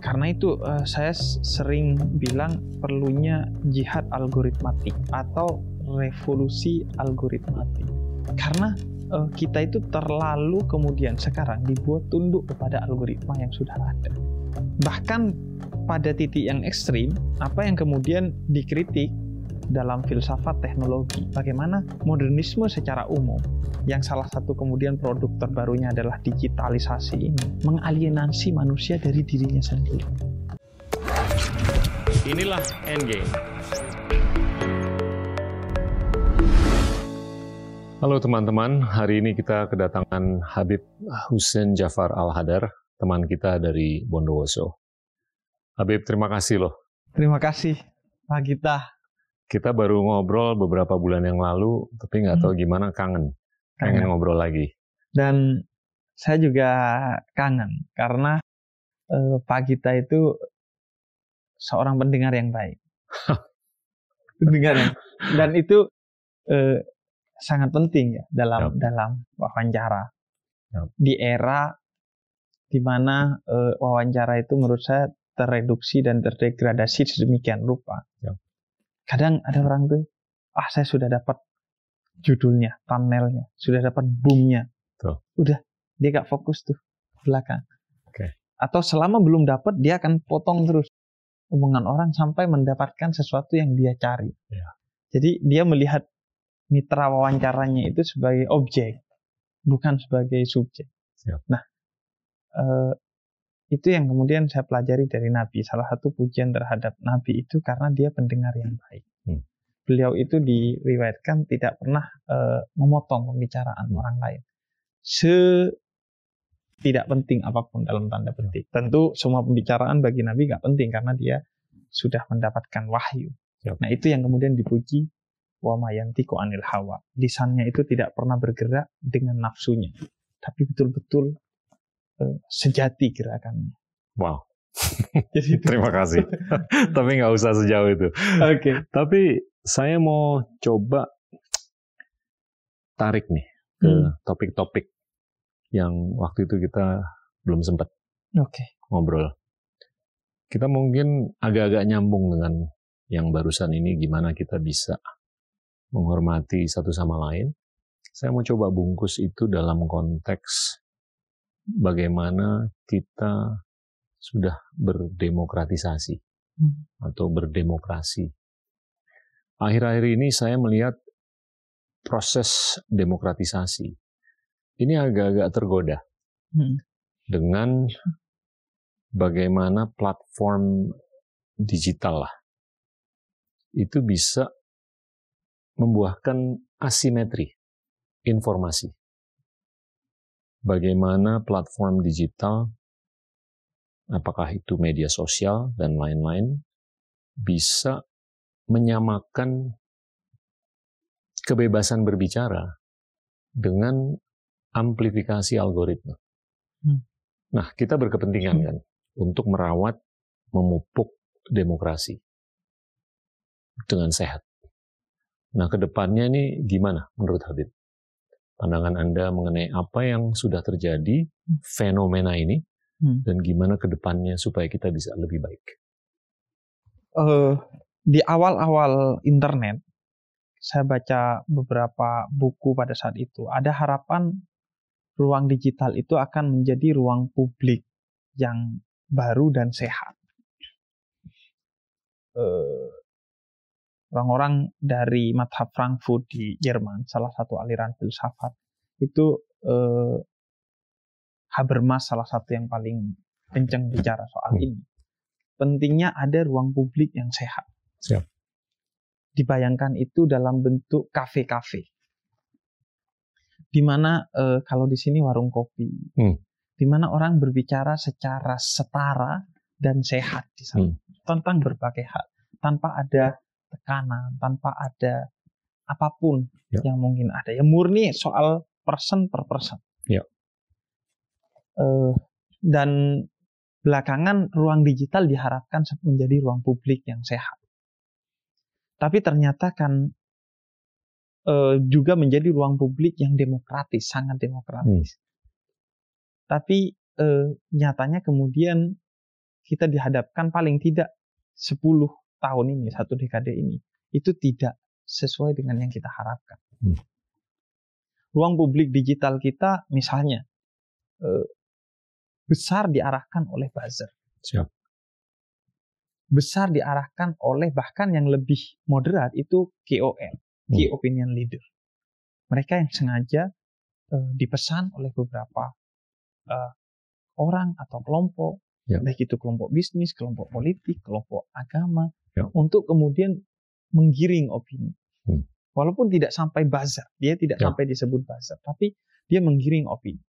Karena itu uh, saya sering bilang perlunya jihad algoritmatik atau revolusi algoritmatik. Karena uh, kita itu terlalu kemudian sekarang dibuat tunduk kepada algoritma yang sudah ada. Bahkan pada titik yang ekstrim, apa yang kemudian dikritik dalam filsafat teknologi. Bagaimana modernisme secara umum yang salah satu kemudian produk terbarunya adalah digitalisasi ini mengalienasi manusia dari dirinya sendiri. Inilah Endgame. Halo teman-teman, hari ini kita kedatangan Habib Hussein Jafar Al-Hadar, teman kita dari Bondowoso. Habib, terima kasih loh. Terima kasih, Pak Gita kita baru ngobrol beberapa bulan yang lalu, tapi nggak tahu hmm. gimana kangen, pengen kangen. ngobrol lagi. Dan saya juga kangen karena eh, Pak Gita itu seorang pendengar yang baik, pendengar yang, dan itu eh, sangat penting ya dalam yep. dalam wawancara yep. di era di mana eh, wawancara itu menurut saya tereduksi dan terdegradasi sedemikian rupa. Yep kadang ada orang tuh ah saya sudah dapat judulnya thumbnailnya sudah dapat boomnya tuh. udah dia gak fokus tuh belakang okay. atau selama belum dapat dia akan potong terus omongan orang sampai mendapatkan sesuatu yang dia cari yeah. jadi dia melihat mitra wawancaranya itu sebagai objek bukan sebagai subjek yeah. nah eh, itu yang kemudian saya pelajari dari Nabi. Salah satu pujian terhadap Nabi itu karena dia pendengar yang baik. Hmm. Beliau itu diriwayatkan tidak pernah uh, memotong pembicaraan hmm. orang lain. Se tidak penting apa pun dalam tanda petik. Tentu semua pembicaraan bagi Nabi nggak penting karena dia sudah mendapatkan wahyu. Yep. Nah itu yang kemudian dipuji wa mayantiku anil hawa. Lisannya itu tidak pernah bergerak dengan nafsunya, tapi betul-betul sejati gerakannya. Wow. Jadi terima kasih. Tapi nggak usah sejauh itu. Oke. Okay. Tapi saya mau coba tarik nih ke hmm. topik-topik yang waktu itu kita belum sempat okay. ngobrol. Kita mungkin agak-agak nyambung dengan yang barusan ini gimana kita bisa menghormati satu sama lain. Saya mau coba bungkus itu dalam konteks bagaimana kita sudah berdemokratisasi hmm. atau berdemokrasi. Akhir-akhir ini saya melihat proses demokratisasi ini agak-agak tergoda hmm. dengan bagaimana platform digital lah itu bisa membuahkan asimetri informasi bagaimana platform digital, apakah itu media sosial dan lain-lain, bisa menyamakan kebebasan berbicara dengan amplifikasi algoritma. Hmm. Nah, kita berkepentingan kan untuk merawat, memupuk demokrasi dengan sehat. Nah, ke depannya ini gimana menurut Habib? Pandangan Anda mengenai apa yang sudah terjadi, hmm. fenomena ini, hmm. dan gimana ke depannya supaya kita bisa lebih baik? Uh, di awal-awal internet, saya baca beberapa buku pada saat itu. Ada harapan ruang digital itu akan menjadi ruang publik yang baru dan sehat. Uh, orang-orang dari Madhab Frankfurt di Jerman, salah satu aliran filsafat, itu eh, Habermas salah satu yang paling kencang bicara soal hmm. ini. Pentingnya ada ruang publik yang sehat. Siap. Dibayangkan itu dalam bentuk kafe-kafe. Di mana eh, kalau di sini warung kopi, hmm. di mana orang berbicara secara setara dan sehat di sana hmm. tentang berbagai hal, tanpa ada tekanan, tanpa ada apa pun ya. yang mungkin ada. Ya murni soal person per person. Ya. Uh, dan belakangan ruang digital diharapkan menjadi ruang publik yang sehat. Tapi ternyata kan uh, juga menjadi ruang publik yang demokratis, sangat demokratis. Hmm. Tapi uh, nyatanya kemudian kita dihadapkan paling tidak 10 tahun ini, satu dekade ini, itu tidak sesuai dengan yang kita harapkan. Hmm. Ruang publik digital kita misalnya eh, besar diarahkan oleh buzzer. Siap. Besar diarahkan oleh bahkan yang lebih moderat itu KOL, hmm. Key Opinion Leader. Mereka yang sengaja uh, dipesan oleh beberapa uh, orang atau kelompok, ya. baik itu kelompok bisnis, kelompok politik, kelompok agama, ya. untuk kemudian menggiring opini. Hmm. Walaupun tidak sampai buzzer, dia tidak ya. sampai disebut buzzer, tapi dia menggiring opini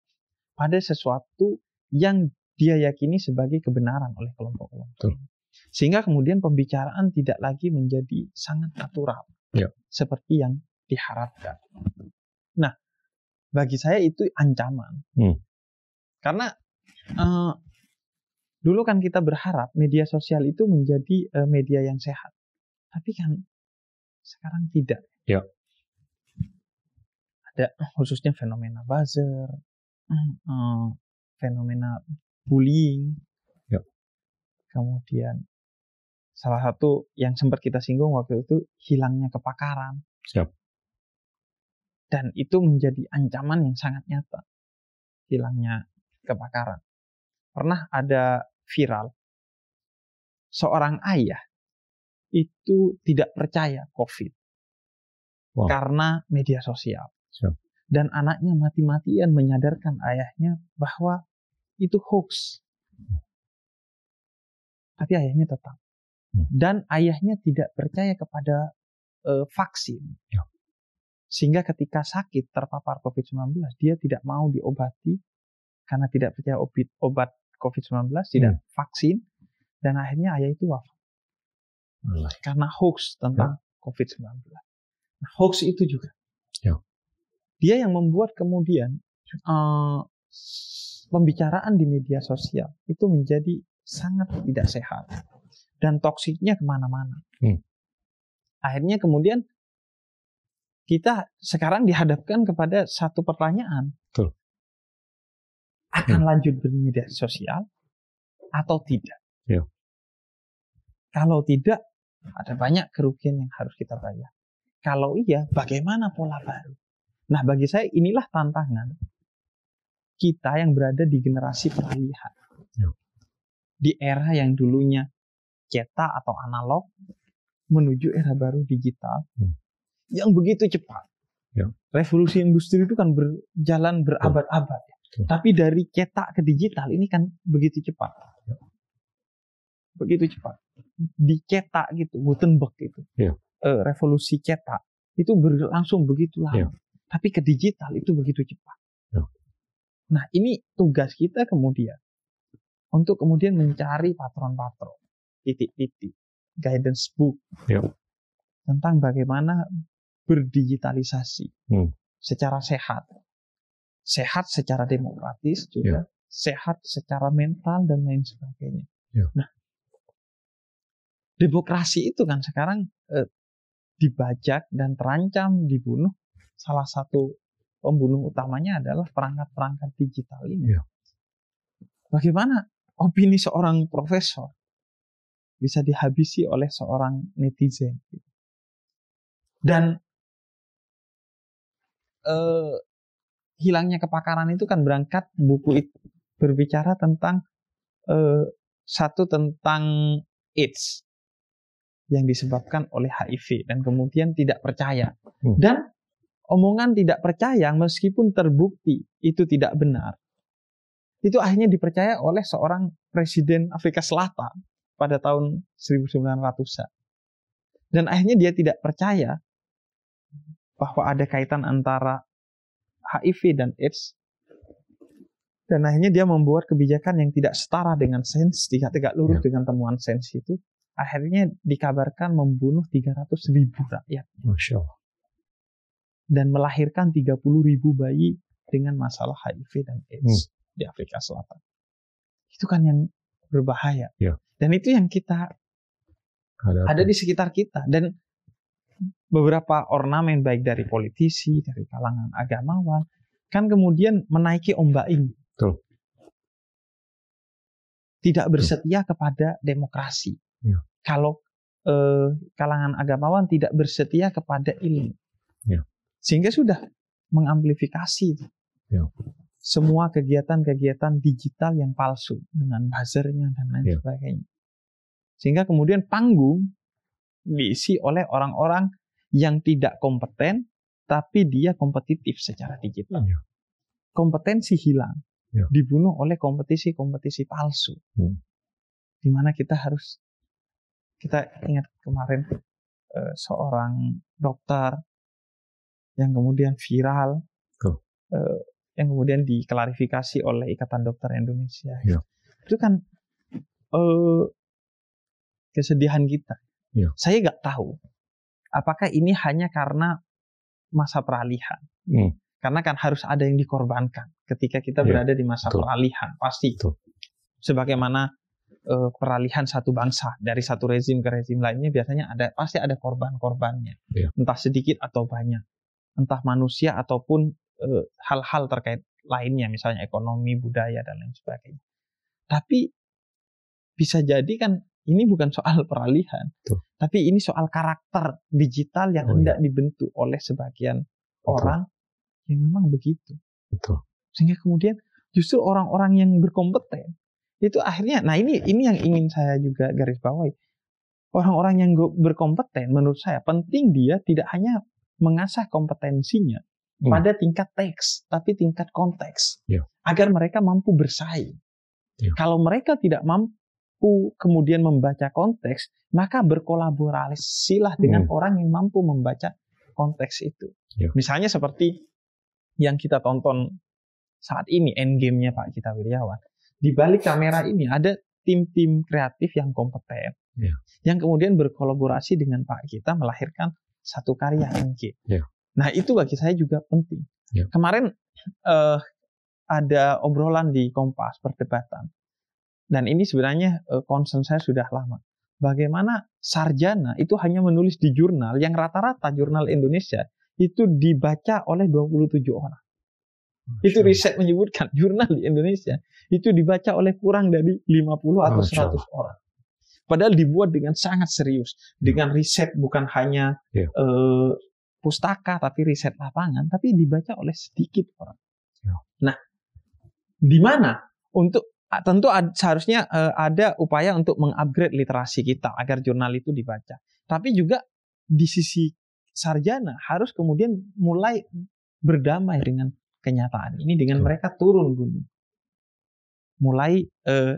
pada sesuatu yang dia yakini sebagai kebenaran oleh kelompok-kelompok. Sehingga kemudian pembicaraan tidak lagi menjadi sangat natural, ya. seperti yang diharapkan. Nah, bagi saya itu ancaman. Hmm. Karena uh, dulu kan kita berharap media sosial itu menjadi uh, media yang sehat. Tapi kan sekarang tidak. Ya. Ada khususnya fenomena buzzer, uh, fenomena bullying. Ya. Kemudian salah satu yang sempat kita singgung waktu itu hilangnya kepakaran. Siap. Dan itu menjadi ancaman yang sangat nyata. Hilangnya kebakaran. Pernah ada viral. Seorang ayah itu tidak percaya COVID. Wow. Karena media sosial. Siap. Dan anaknya mati-matian menyadarkan ayahnya bahwa itu hoax. Tapi ayahnya tetap. Hmm. Dan ayahnya tidak percaya kepada uh, vaksin. Ya. Sehingga ketika sakit terpapar COVID-19, dia tidak mau diobati karena tidak percaya obat, obat COVID-19, tidak hmm. vaksin, dan akhirnya ayah itu wafat. Karena hoax tentang ya. COVID-19. Nah, hoax itu juga. Ya. Dia yang membuat kemudian uh, pembicaraan di media sosial itu menjadi sangat tidak sehat dan toksiknya ke mana-mana. Hmm. Akhirnya kemudian kita sekarang dihadapkan kepada satu pertanyaan. Betul. Akan hmm. lanjut bermedia sosial atau tidak? Ya. Kalau tidak, ada banyak kerugian yang harus kita bayar. Kalau iya, bagaimana pola baru? Nah, bagi saya inilah tantangan kita yang berada di generasi peralihan. Ya. Di era yang dulunya cetak atau analog menuju era baru digital. Hmm yang begitu cepat. Ya. Revolusi industri itu kan berjalan berabad-abad. Ya. Tapi dari cetak ke digital ini kan begitu cepat. Ya. Begitu cepat. Dicetak gitu, Gutenberg gitu. Ya. Uh, revolusi cetak itu berlangsung begitu lama. Ya. Tapi ke digital itu begitu cepat. Ya. Nah ini tugas kita kemudian untuk kemudian mencari patron-patron, titik-titik, guidance book ya. tentang bagaimana berdigitalisasi hmm. secara sehat. Sehat secara demokratis juga, yeah. sehat secara mental dan lain sebagainya. Yeah. Nah, demokrasi itu kan sekarang eh, dibajak dan terancam dibunuh. Salah satu pembunuh utamanya adalah perangkat-perangkat digital ini. Yeah. Bagaimana opini seorang profesor bisa dihabisi oleh seorang netizen? Dan uh, hilangnya kepakaran itu kan berangkat buku itu berbicara tentang uh, satu tentang AIDS yang disebabkan oleh HIV dan kemudian tidak percaya hmm. dan omongan tidak percaya meskipun terbukti itu tidak benar itu akhirnya dipercaya oleh seorang presiden Afrika Selatan pada tahun 1900-an dan akhirnya dia tidak percaya bahwa ada kaitan antara HIV dan AIDS dan akhirnya dia membuat kebijakan yang tidak setara dengan sains, tidak tegak lurus ya. dengan temuan sains itu. Akhirnya dikabarkan membunuh 300 ribu rakyat. Masya Allah. Dan melahirkan 30 ribu bayi dengan masalah HIV dan AIDS hmm. di Afrika Selatan. Itu kan yang berbahaya. Ya. Dan itu yang kita ada, ada di sekitar kita. Dan beberapa ornamen baik dari politisi, dari kalangan agamawan, kan kemudian menaiki ombak ini. Betul. tidak bersetia kepada demokrasi. Ya. Kalau eh, kalangan agamawan tidak bersetia kepada ilmu. Ya. Sehingga sudah mengamplifikasi Ya. semua kegiatan-kegiatan digital yang palsu dengan buzzernya dan lain Ya. sebagainya. Sehingga kemudian panggung diisi oleh orang-orang yang tidak kompeten tapi dia kompetitif secara digital. Ya. Kompetensi hilang, Ya. dibunuh oleh kompetisi-kompetisi palsu. Hmm. Di mana kita harus kita ingat kemarin eh, seorang dokter yang kemudian viral, Betul. eh, yang kemudian diklarifikasi oleh Ikatan Dokter Indonesia. Ya. Itu kan eh, kesedihan kita. Ya. Saya nggak tahu apakah ini hanya karena masa peralihan. Hmm. Karena kan harus ada yang dikorbankan ketika kita Ya, berada di masa betul. peralihan, pasti. Betul. Sebagaimana eh, peralihan satu bangsa dari satu rezim ke rezim lainnya biasanya ada pasti ada korban-korbannya. Ya. Entah sedikit atau banyak. Entah manusia ataupun eh, hal-hal terkait lainnya misalnya ekonomi, budaya dan lain sebagainya. Tapi bisa jadi kan ini bukan soal peralihan, Betul. tapi ini soal karakter digital yang Oh, hendak dibentuk oleh sebagian Betul. orang yang memang begitu. Betul. Sehingga kemudian justru orang-orang yang berkompeten itu akhirnya, nah ini ini yang ingin saya juga garis bawahi. Orang-orang yang berkompeten menurut saya penting dia tidak hanya mengasah kompetensinya Hmm. pada tingkat teks, tapi tingkat konteks, Ya. agar mereka mampu bersaing. Ya. Kalau mereka tidak mampu kemudian membaca konteks, maka berkolaborasilah dengan Hmm. orang yang mampu membaca konteks itu. Ya. Misalnya seperti yang kita tonton saat ini endgame-nya Pak Gita Wirjawan. Di balik kamera ini ada tim-tim kreatif yang kompeten, Ya. yang kemudian berkolaborasi dengan Pak Gita melahirkan satu karya endgame. Ya. Nah itu bagi saya juga penting. Ya. Kemarin eh, ada obrolan di Kompas perdebatan, dan ini sebenarnya eh, concern saya sudah lama. Bagaimana sarjana itu hanya menulis di jurnal yang rata-rata jurnal Indonesia itu dibaca oleh 27 orang. Itu Masya riset menyebutkan jurnal di Indonesia itu dibaca oleh kurang dari 50 atau Masya 100 orang. Padahal dibuat dengan sangat serius, dengan riset bukan hanya Ya. eh, pustaka tapi riset lapangan, tapi dibaca oleh sedikit orang. Ya. Nah, di mana untuk tentu ad- seharusnya eh, ada upaya untuk mengupgrade literasi kita agar jurnal itu dibaca. Tapi juga di sisi sarjana harus kemudian mulai berdamai dengan kenyataan ini dengan mereka turun gunung. Mulai eh,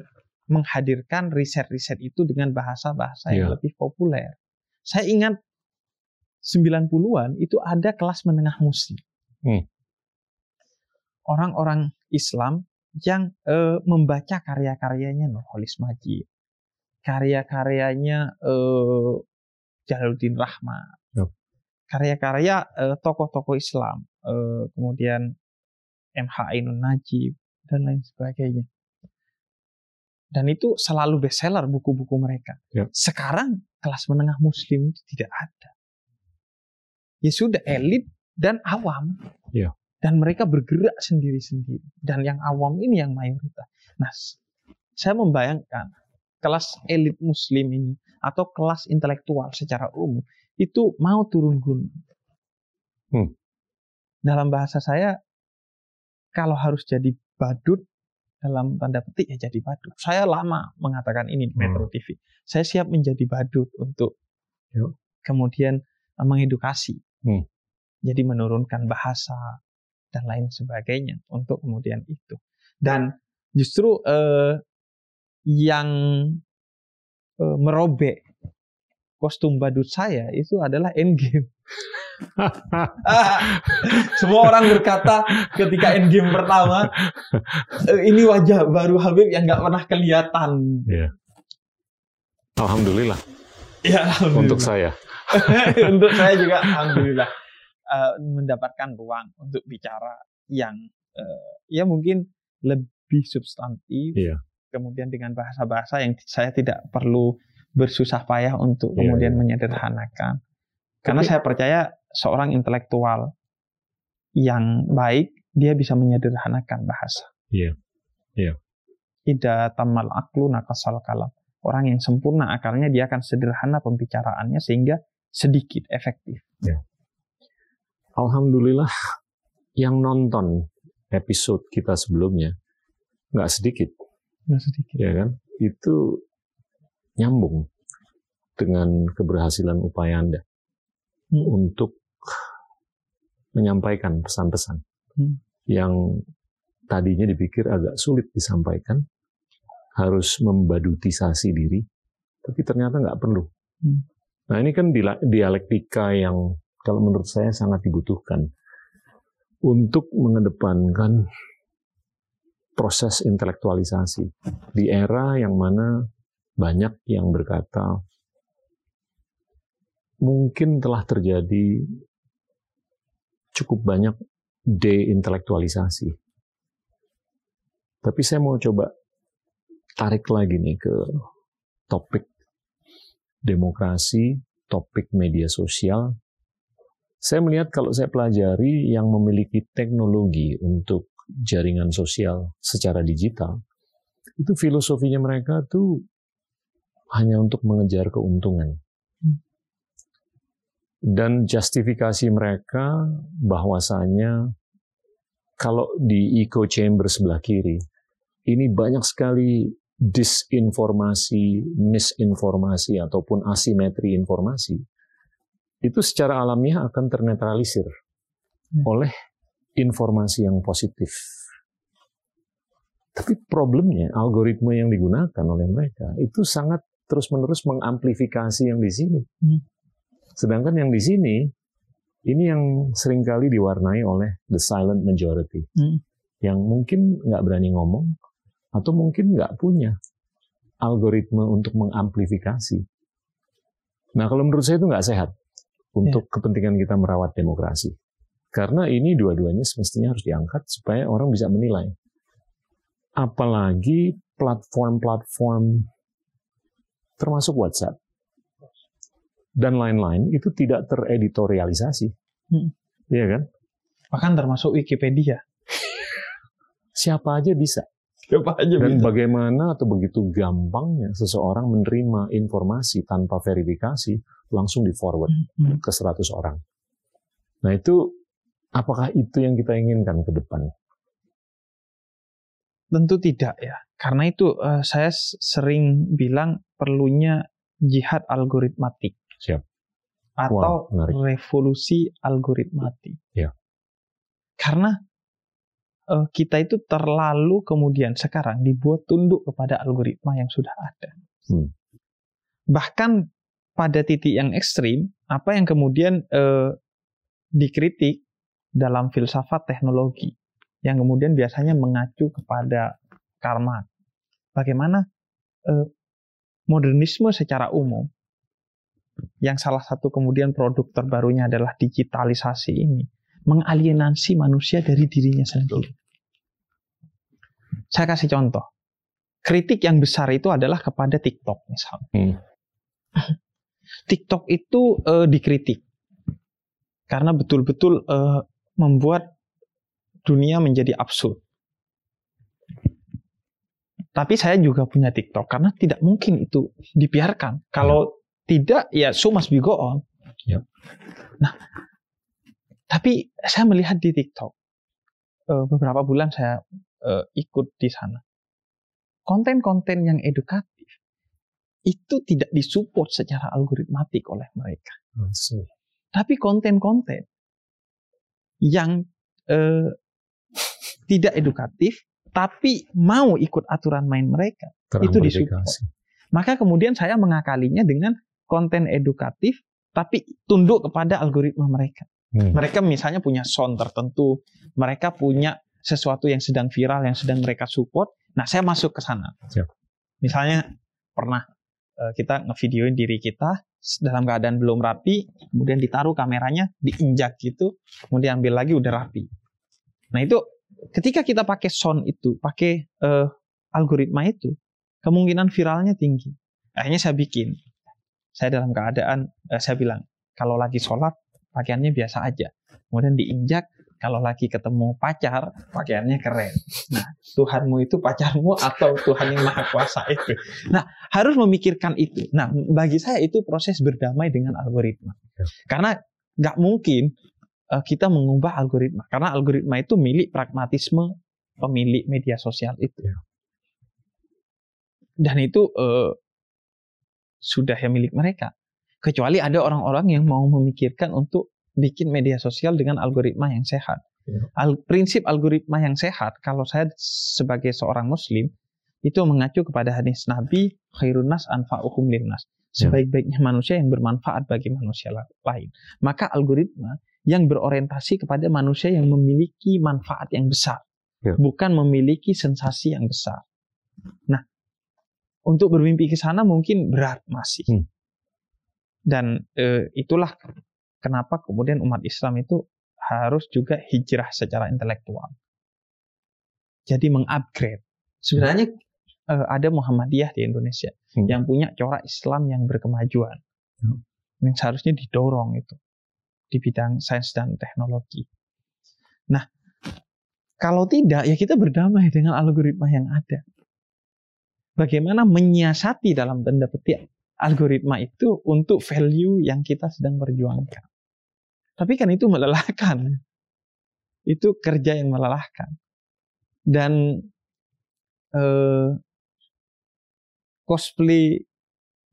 menghadirkan riset-riset itu dengan bahasa-bahasa yang Iya. lebih populer. Saya ingat 90-an itu ada kelas menengah muslim. Hmm. Orang-orang Islam yang eh, membaca karya-karyanya Nurholis Majid, karya-karyanya eh, Jalaluddin Rahmat, karya-karya eh, tokoh-tokoh Islam, eh, kemudian MH Ainun Najib dan lain sebagainya. Dan itu selalu bestseller buku-buku mereka. Yup. Sekarang kelas menengah Muslim itu tidak ada. Ya sudah elit dan awam. Iya. Dan mereka bergerak sendiri-sendiri. Dan yang awam ini yang mayoritas. Nah, saya membayangkan kelas elit Muslim ini atau kelas intelektual secara umum itu mau turun gunung. Hmm. Dalam bahasa saya, kalau harus jadi badut dalam tanda petik ya jadi badut. Saya lama mengatakan ini di Metro TV. Saya siap menjadi badut untuk Yuk. kemudian eh, mengedukasi. Hmm. Jadi menurunkan bahasa dan lain sebagainya untuk kemudian itu. Dan justru eh, yang eh, merobek kostum badut saya itu adalah endgame. Ah, semua orang berkata ketika endgame pertama "Eh, ini wajah baru Habib yang nggak pernah kelihatan. Alhamdulillah Ya, untuk saya. untuk saya juga alhamdulillah eh, mendapatkan ruang untuk bicara yang eh, ya mungkin lebih substantif. Iya. Kemudian dengan bahasa-bahasa yang saya tidak perlu bersusah payah untuk Iya, kemudian iya. menyederhanakan. Karena Tapi- saya percaya seorang intelektual yang baik dia bisa menyederhanakan bahasa. Iya. Iya. Ida tamal aklu nakasal kalam. Orang yang sempurna akalnya dia akan sederhana pembicaraannya sehingga sedikit efektif. Ya. Alhamdulillah yang nonton episode kita sebelumnya nggak sedikit. Nggak sedikit. Ya kan? Itu nyambung dengan keberhasilan upaya Anda hmm. untuk menyampaikan pesan-pesan hmm. yang tadinya dipikir agak sulit disampaikan, harus membadutisasi diri, tapi ternyata nggak perlu. Hmm. Nah ini kan dialektika yang kalau menurut saya sangat dibutuhkan untuk mengedepankan proses intelektualisasi di era yang mana banyak yang berkata mungkin telah terjadi cukup banyak deintelektualisasi. Tapi saya mau coba tarik lagi nih ke topik demokrasi, topik media sosial. Saya melihat kalau saya pelajari yang memiliki teknologi untuk jaringan sosial secara digital, itu filosofinya mereka tuh hanya untuk mengejar keuntungan. Dan justifikasi mereka bahwasanya kalau di echo chamber sebelah kiri, ini banyak sekali disinformasi, misinformasi, ataupun asimetri informasi, itu secara alamiah akan ternetralisir hmm. oleh informasi yang positif. Tapi problemnya algoritma yang digunakan oleh mereka itu sangat terus-menerus mengamplifikasi yang di sini. Hmm. Sedangkan yang di sini ini yang sering kali diwarnai oleh the silent majority, hmm. yang mungkin nggak berani ngomong, atau mungkin nggak punya algoritma untuk mengamplifikasi. Nah, kalau menurut saya itu nggak sehat untuk yeah. kepentingan kita merawat demokrasi. Karena ini dua-duanya semestinya harus diangkat supaya orang bisa menilai. Apalagi platform-platform termasuk WhatsApp dan lain-lain itu tidak tereditorialisasi. Hmm. Iya kan? Bahkan termasuk Wikipedia. Siapa aja bisa. Siapa aja Dan bisa. bagaimana atau begitu gampangnya seseorang menerima informasi tanpa verifikasi langsung di forward hmm. ke 100 orang. Nah itu apakah itu yang kita inginkan ke depan? Tentu tidak ya. Karena itu uh, saya sering bilang perlunya jihad algoritmatik. Siap. Atau wow, revolusi algoritmatik. Ya. Karena uh, kita itu terlalu kemudian sekarang dibuat tunduk kepada algoritma yang sudah ada. Hmm. Bahkan pada titik yang ekstrim, apa yang kemudian uh, dikritik dalam filsafat teknologi, yang kemudian biasanya mengacu kepada karma. Bagaimana uh, modernisme secara umum, yang salah satu kemudian produk terbarunya adalah digitalisasi ini, mengalienasi manusia dari dirinya sendiri. Saya kasih contoh. Kritik yang besar itu adalah kepada TikTok misalnya. Hmm. TikTok itu uh, dikritik karena betul-betul uh, membuat dunia menjadi absurd. Tapi saya juga punya TikTok karena tidak mungkin itu dibiarkan. Kalau ya. tidak, ya so must be go on. Ya. Nah, tapi saya melihat di TikTok uh, beberapa bulan saya uh, ikut di sana. Konten-konten yang edukatif itu tidak disupport secara algoritmatik oleh mereka. Tapi konten-konten yang uh, tidak edukatif tapi mau ikut aturan main mereka itu disupport. Maka kemudian saya mengakalinya dengan konten edukatif tapi tunduk kepada algoritma mereka. Hmm. Mereka misalnya punya sound tertentu, mereka punya sesuatu yang sedang viral, yang sedang mereka support, nah saya masuk ke sana. Siap. Misalnya pernah kita ngevideoin diri kita dalam keadaan belum rapi, kemudian ditaruh kameranya, diinjak gitu, kemudian ambil lagi udah rapi. Nah itu ketika kita pakai sound itu, pakai uh, algoritma itu, kemungkinan viralnya tinggi. Akhirnya saya bikin. Saya dalam keadaan, uh, saya bilang, kalau lagi sholat, pakaiannya biasa aja. Kemudian diinjak, kalau lagi ketemu pacar pakaiannya keren. Nah, Tuhanmu itu pacarmu atau Tuhan yang maha kuasa itu. Nah, harus memikirkan itu. Nah, bagi saya itu proses berdamai dengan algoritma. Karena nggak mungkin uh, kita mengubah algoritma. Karena algoritma itu milik pragmatisme pemilik media sosial itu. Ya. Dan itu uh, sudah yang milik mereka. Kecuali ada orang-orang yang mau memikirkan untuk bikin media sosial dengan algoritma yang sehat. Ya. Al prinsip algoritma yang sehat, kalau saya sebagai seorang muslim, itu mengacu kepada hadis Nabi, khairun nas anfa'uhum linnas. Ya. Sebaik-baiknya manusia yang bermanfaat bagi manusia lain. Maka algoritma yang berorientasi kepada manusia yang memiliki manfaat yang besar. Ya. Bukan memiliki sensasi yang besar. Nah, untuk bermimpi ke sana mungkin berat masih. Hmm. Dan e, itulah kenapa kemudian umat Islam itu harus juga hijrah secara intelektual. Jadi mengupgrade. Sebenarnya uh, ada Muhammadiyah di Indonesia hmm. yang punya corak Islam yang berkemajuan. Hmm. Yang seharusnya didorong itu di bidang sains dan teknologi. Nah, kalau tidak ya kita berdamai dengan algoritma yang ada. Bagaimana menyiasati dalam tanda petik algoritma itu untuk value yang kita sedang perjuangkan. Tapi kan itu melelahkan. Itu kerja yang melelahkan. Dan eh, cosplay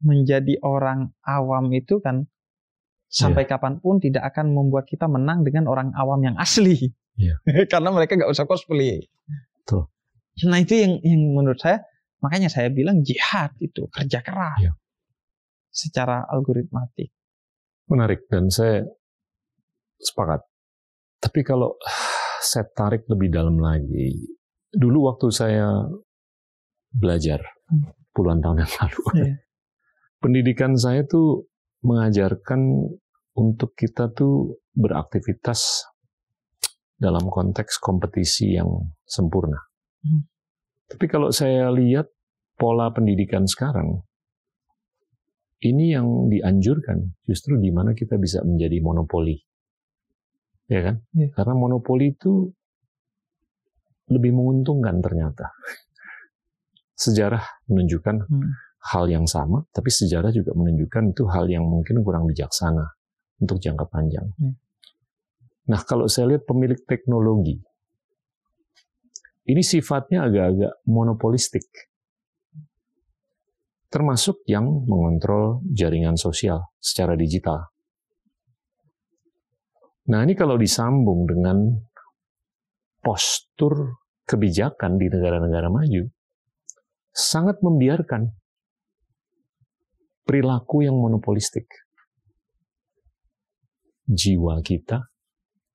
menjadi orang awam itu kan sampai yeah. kapan pun tidak akan membuat kita menang dengan orang awam yang asli. Yeah. Karena mereka nggak usah cosplay. Tuh. Nah itu yang yang menurut saya makanya saya bilang jihad itu kerja keras. Yeah secara algoritmatik. Menarik dan saya sepakat. Tapi kalau saya tarik lebih dalam lagi, dulu waktu saya belajar hmm. puluhan tahun yang lalu, yeah. pendidikan saya tuh mengajarkan untuk kita tuh beraktivitas dalam konteks kompetisi yang sempurna. Hmm. Tapi kalau saya lihat pola pendidikan sekarang, ini yang dianjurkan justru di mana kita bisa menjadi monopoli. Ya kan? Ya. Karena monopoli itu lebih menguntungkan ternyata. Sejarah menunjukkan hmm. hal yang sama, tapi sejarah juga menunjukkan itu hal yang mungkin kurang bijaksana untuk jangka panjang. Ya. Nah, kalau saya lihat pemilik teknologi, ini sifatnya agak-agak monopolistik termasuk yang mengontrol jaringan sosial secara digital. Nah, ini kalau disambung dengan postur kebijakan di negara-negara maju, sangat membiarkan perilaku yang monopolistik. Jiwa kita,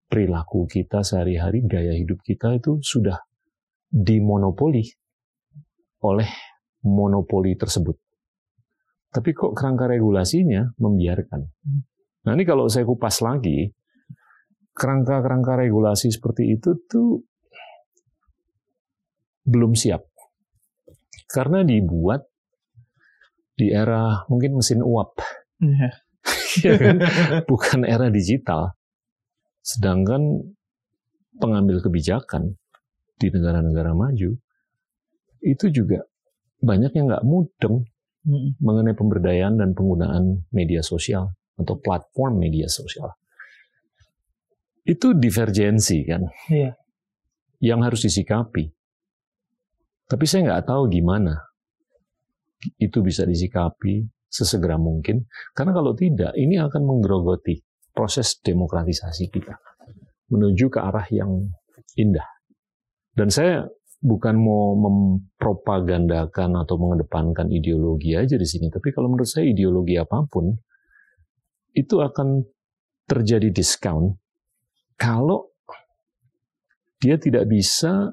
perilaku kita sehari-hari, gaya hidup kita itu sudah dimonopoli oleh monopoli tersebut. Tapi kok kerangka regulasinya membiarkan. Nah ini kalau saya kupas lagi, kerangka-kerangka regulasi seperti itu tuh belum siap. Karena dibuat di era mungkin mesin uap. Yeah. Bukan era digital. Sedangkan pengambil kebijakan di negara-negara maju itu juga banyak yang nggak mudeng mengenai pemberdayaan dan penggunaan media sosial atau platform media sosial. Itu divergensi kan, yeah. yang harus disikapi. Tapi saya nggak tahu gimana itu bisa disikapi sesegera mungkin, karena kalau tidak, ini akan menggerogoti proses demokratisasi kita menuju ke arah yang indah. Dan saya bukan mau mempropagandakan atau mengedepankan ideologi aja di sini, tapi kalau menurut saya ideologi apa pun itu akan terjadi diskon kalau dia tidak bisa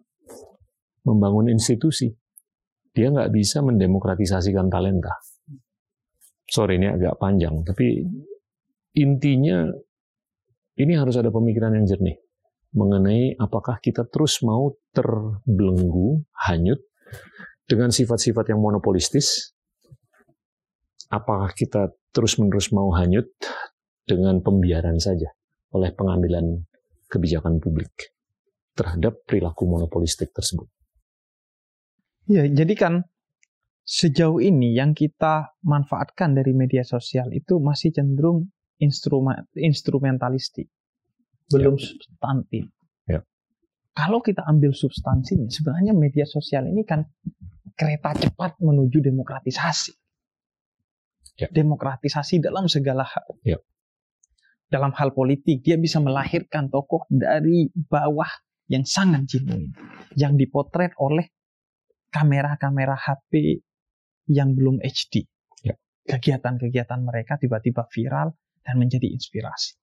membangun institusi. Dia nggak bisa mendemokratisasikan talenta. Sorry ini agak panjang, tapi intinya ini harus ada pemikiran yang jernih mengenai apakah kita terus mau terbelenggu, hanyut dengan sifat-sifat yang monopolistis, apakah kita terus-menerus mau hanyut dengan pembiaran saja oleh pengambilan kebijakan publik terhadap perilaku monopolistik tersebut. Ya, jadi kan sejauh ini yang kita manfaatkan dari media sosial itu masih cenderung instrumen instrumentalistik, belum ya. substantif. Ya. Kalau kita ambil substansinya, sebenarnya media sosial ini kan kereta cepat menuju demokratisasi. Ya. Demokratisasi dalam segala hal. Ya. Dalam hal politik, dia bisa melahirkan tokoh dari bawah yang sangat genuine, yang dipotret oleh kamera-kamera HP yang belum HD. Ya. Kegiatan-kegiatan mereka tiba-tiba viral dan menjadi inspirasi.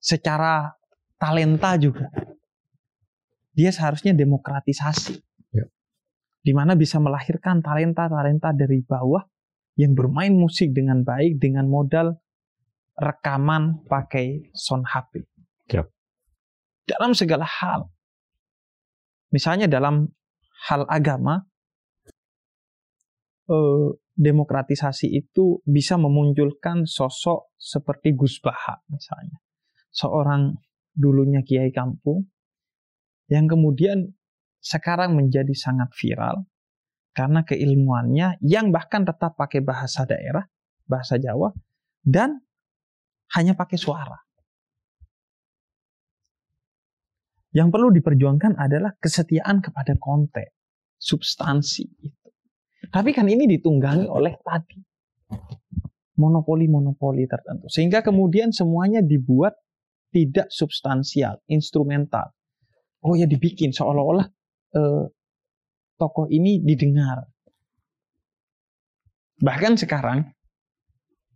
Secara talenta juga, dia seharusnya demokratisasi. Ya. Di mana bisa melahirkan talenta-talenta dari bawah yang bermain musik dengan baik dengan modal rekaman pakai sound HP. Ya. Dalam segala hal. Misalnya dalam hal agama, eh, demokratisasi itu bisa memunculkan sosok seperti Gus Baha misalnya. Seorang dulunya kiai kampung yang kemudian sekarang menjadi sangat viral karena keilmuannya yang bahkan tetap pakai bahasa daerah, bahasa Jawa dan hanya pakai suara. Yang perlu diperjuangkan adalah kesetiaan kepada konten, substansi itu. Tapi kan ini ditunggangi oleh tadi monopoli-monopoli tertentu. Sehingga kemudian semuanya dibuat tidak substansial, instrumental. Oh ya dibikin seolah-olah eh, tokoh ini didengar. Bahkan sekarang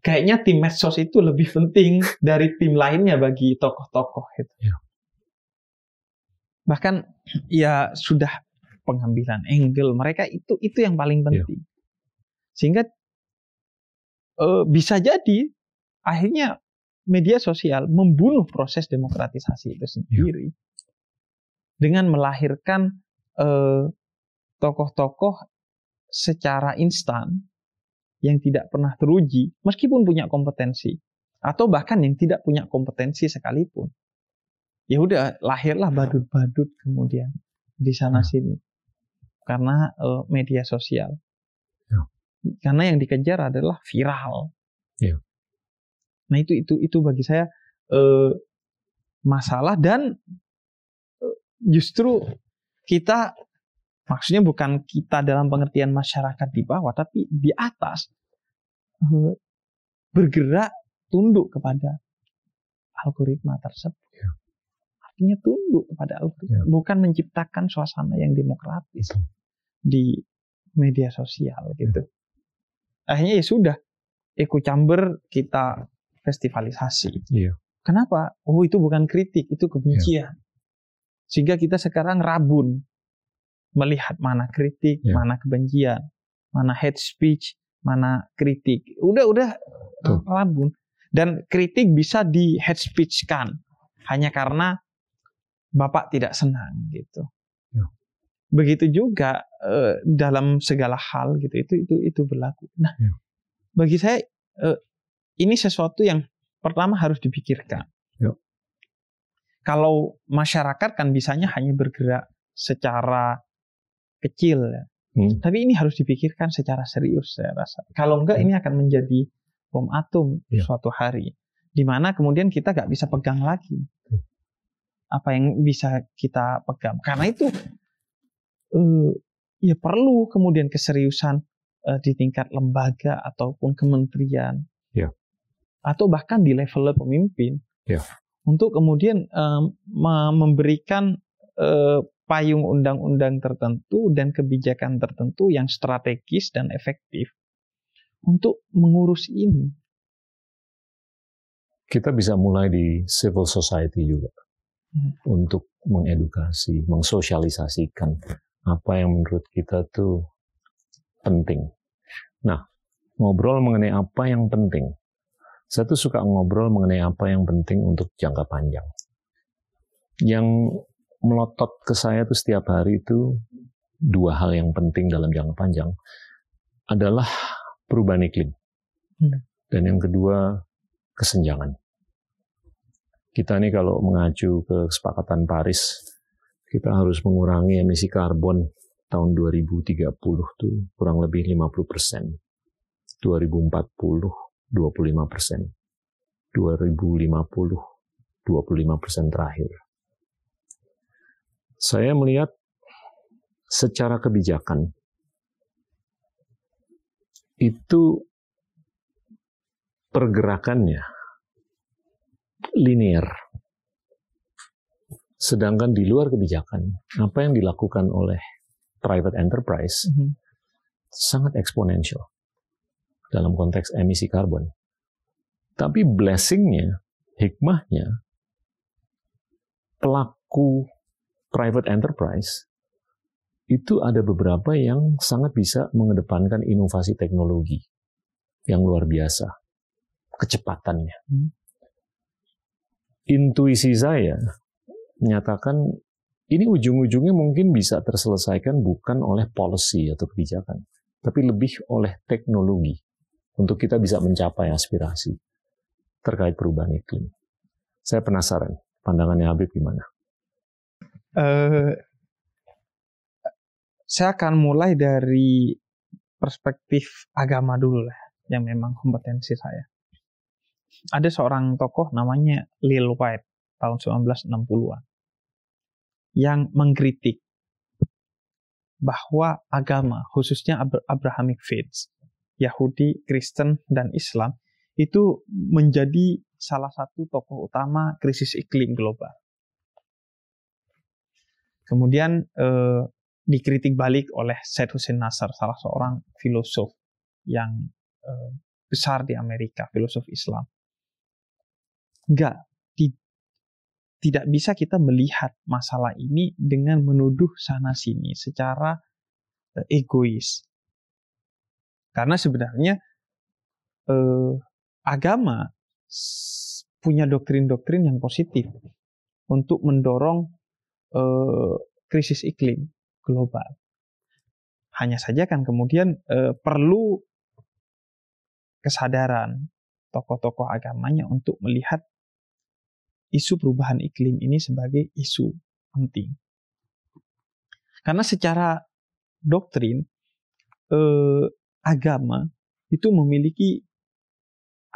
kayaknya tim medsos itu lebih penting dari tim lainnya bagi tokoh-tokoh itu. Ya bahkan ya sudah pengambilan angle mereka itu itu yang paling iya. penting yeah. sehingga uh, bisa jadi akhirnya media sosial membunuh proses demokratisasi itu sendiri yeah. dengan melahirkan tokoh tokoh-tokoh secara instan yang tidak pernah teruji meskipun punya kompetensi atau bahkan yang tidak punya kompetensi sekalipun ya udah lahirlah badut-badut kemudian di sana hmm. sini karena uh, media sosial ya. karena yang dikejar adalah viral ya. nah itu itu itu bagi saya uh, masalah dan uh, justru kita maksudnya bukan kita dalam pengertian masyarakat di bawah tapi di atas uh, bergerak tunduk kepada algoritma tersebut ya artinya tunduk kepada algoritma, ya. bukan menciptakan suasana yang demokratis di media sosial gitu. Ya. Akhirnya ya sudah, echo chamber kita festivalisasi. Ya. Kenapa? Oh itu bukan kritik, itu kebencian. Sehingga kita sekarang rabun melihat mana kritik, ya. mana kebencian, mana hate speech, mana kritik. Udah udah Tuh. rabun. Dan kritik bisa di hate speech kan hanya karena bapak tidak senang gitu. Ya. Begitu juga uh, dalam segala hal gitu itu itu itu berlaku. Nah, ya. bagi saya uh, ini sesuatu yang pertama harus dipikirkan. Ya. Kalau masyarakat kan bisanya hanya bergerak secara kecil ya. Hmm. Tapi ini harus dipikirkan secara serius saya rasa. Kalau enggak hmm. ini akan menjadi bom atom ya. suatu hari di mana kemudian kita nggak bisa pegang lagi apa yang bisa kita pegang. Karena itu uh, ya perlu kemudian keseriusan uh, di tingkat lembaga ataupun kementerian, yeah. atau bahkan di level pemimpin, yeah. untuk kemudian uh, memberikan uh, payung undang-undang tertentu dan kebijakan tertentu yang strategis dan efektif untuk mengurus ini. Kita bisa mulai di civil society juga untuk mengedukasi, mensosialisasikan apa yang menurut kita tuh penting. Nah, ngobrol mengenai apa yang penting. Saya tuh suka ngobrol mengenai apa yang penting untuk jangka panjang. Yang melotot ke saya tuh setiap hari itu dua hal yang penting dalam jangka panjang adalah perubahan iklim. Hmm. Dan yang kedua, kesenjangan kita nih kalau mengacu ke kesepakatan Paris, kita harus mengurangi emisi karbon tahun 2030 tuh kurang lebih 50 persen. 2040 25 persen. 2050 25 persen terakhir. Saya melihat secara kebijakan itu pergerakannya linear. Sedangkan di luar kebijakan, apa yang dilakukan oleh private enterprise mm -hmm. sangat eksponensial dalam konteks emisi karbon. Tapi blessingnya, hikmahnya, pelaku private enterprise itu ada beberapa yang sangat bisa mengedepankan inovasi teknologi yang luar biasa, kecepatannya. Hmm intuisi saya menyatakan ini ujung-ujungnya mungkin bisa terselesaikan bukan oleh policy atau kebijakan, tapi lebih oleh teknologi untuk kita bisa mencapai aspirasi terkait perubahan iklim. Saya penasaran, pandangannya Habib gimana? Uh, saya akan mulai dari perspektif agama dulu lah, yang memang kompetensi saya ada seorang tokoh namanya Lil White tahun 1960-an yang mengkritik bahwa agama, khususnya Abrahamic faiths, Yahudi, Kristen, dan Islam, itu menjadi salah satu tokoh utama krisis iklim global. Kemudian eh, dikritik balik oleh Said Hussein Nasr, salah seorang filosof yang eh, besar di Amerika, filosof Islam. Enggak, di, tidak bisa kita melihat masalah ini dengan menuduh sana sini secara uh, egois. Karena sebenarnya uh, agama punya doktrin-doktrin yang positif untuk mendorong uh, krisis iklim global. Hanya saja kan kemudian uh, perlu kesadaran tokoh-tokoh agamanya untuk melihat isu perubahan iklim ini sebagai isu penting. Karena secara doktrin eh, agama itu memiliki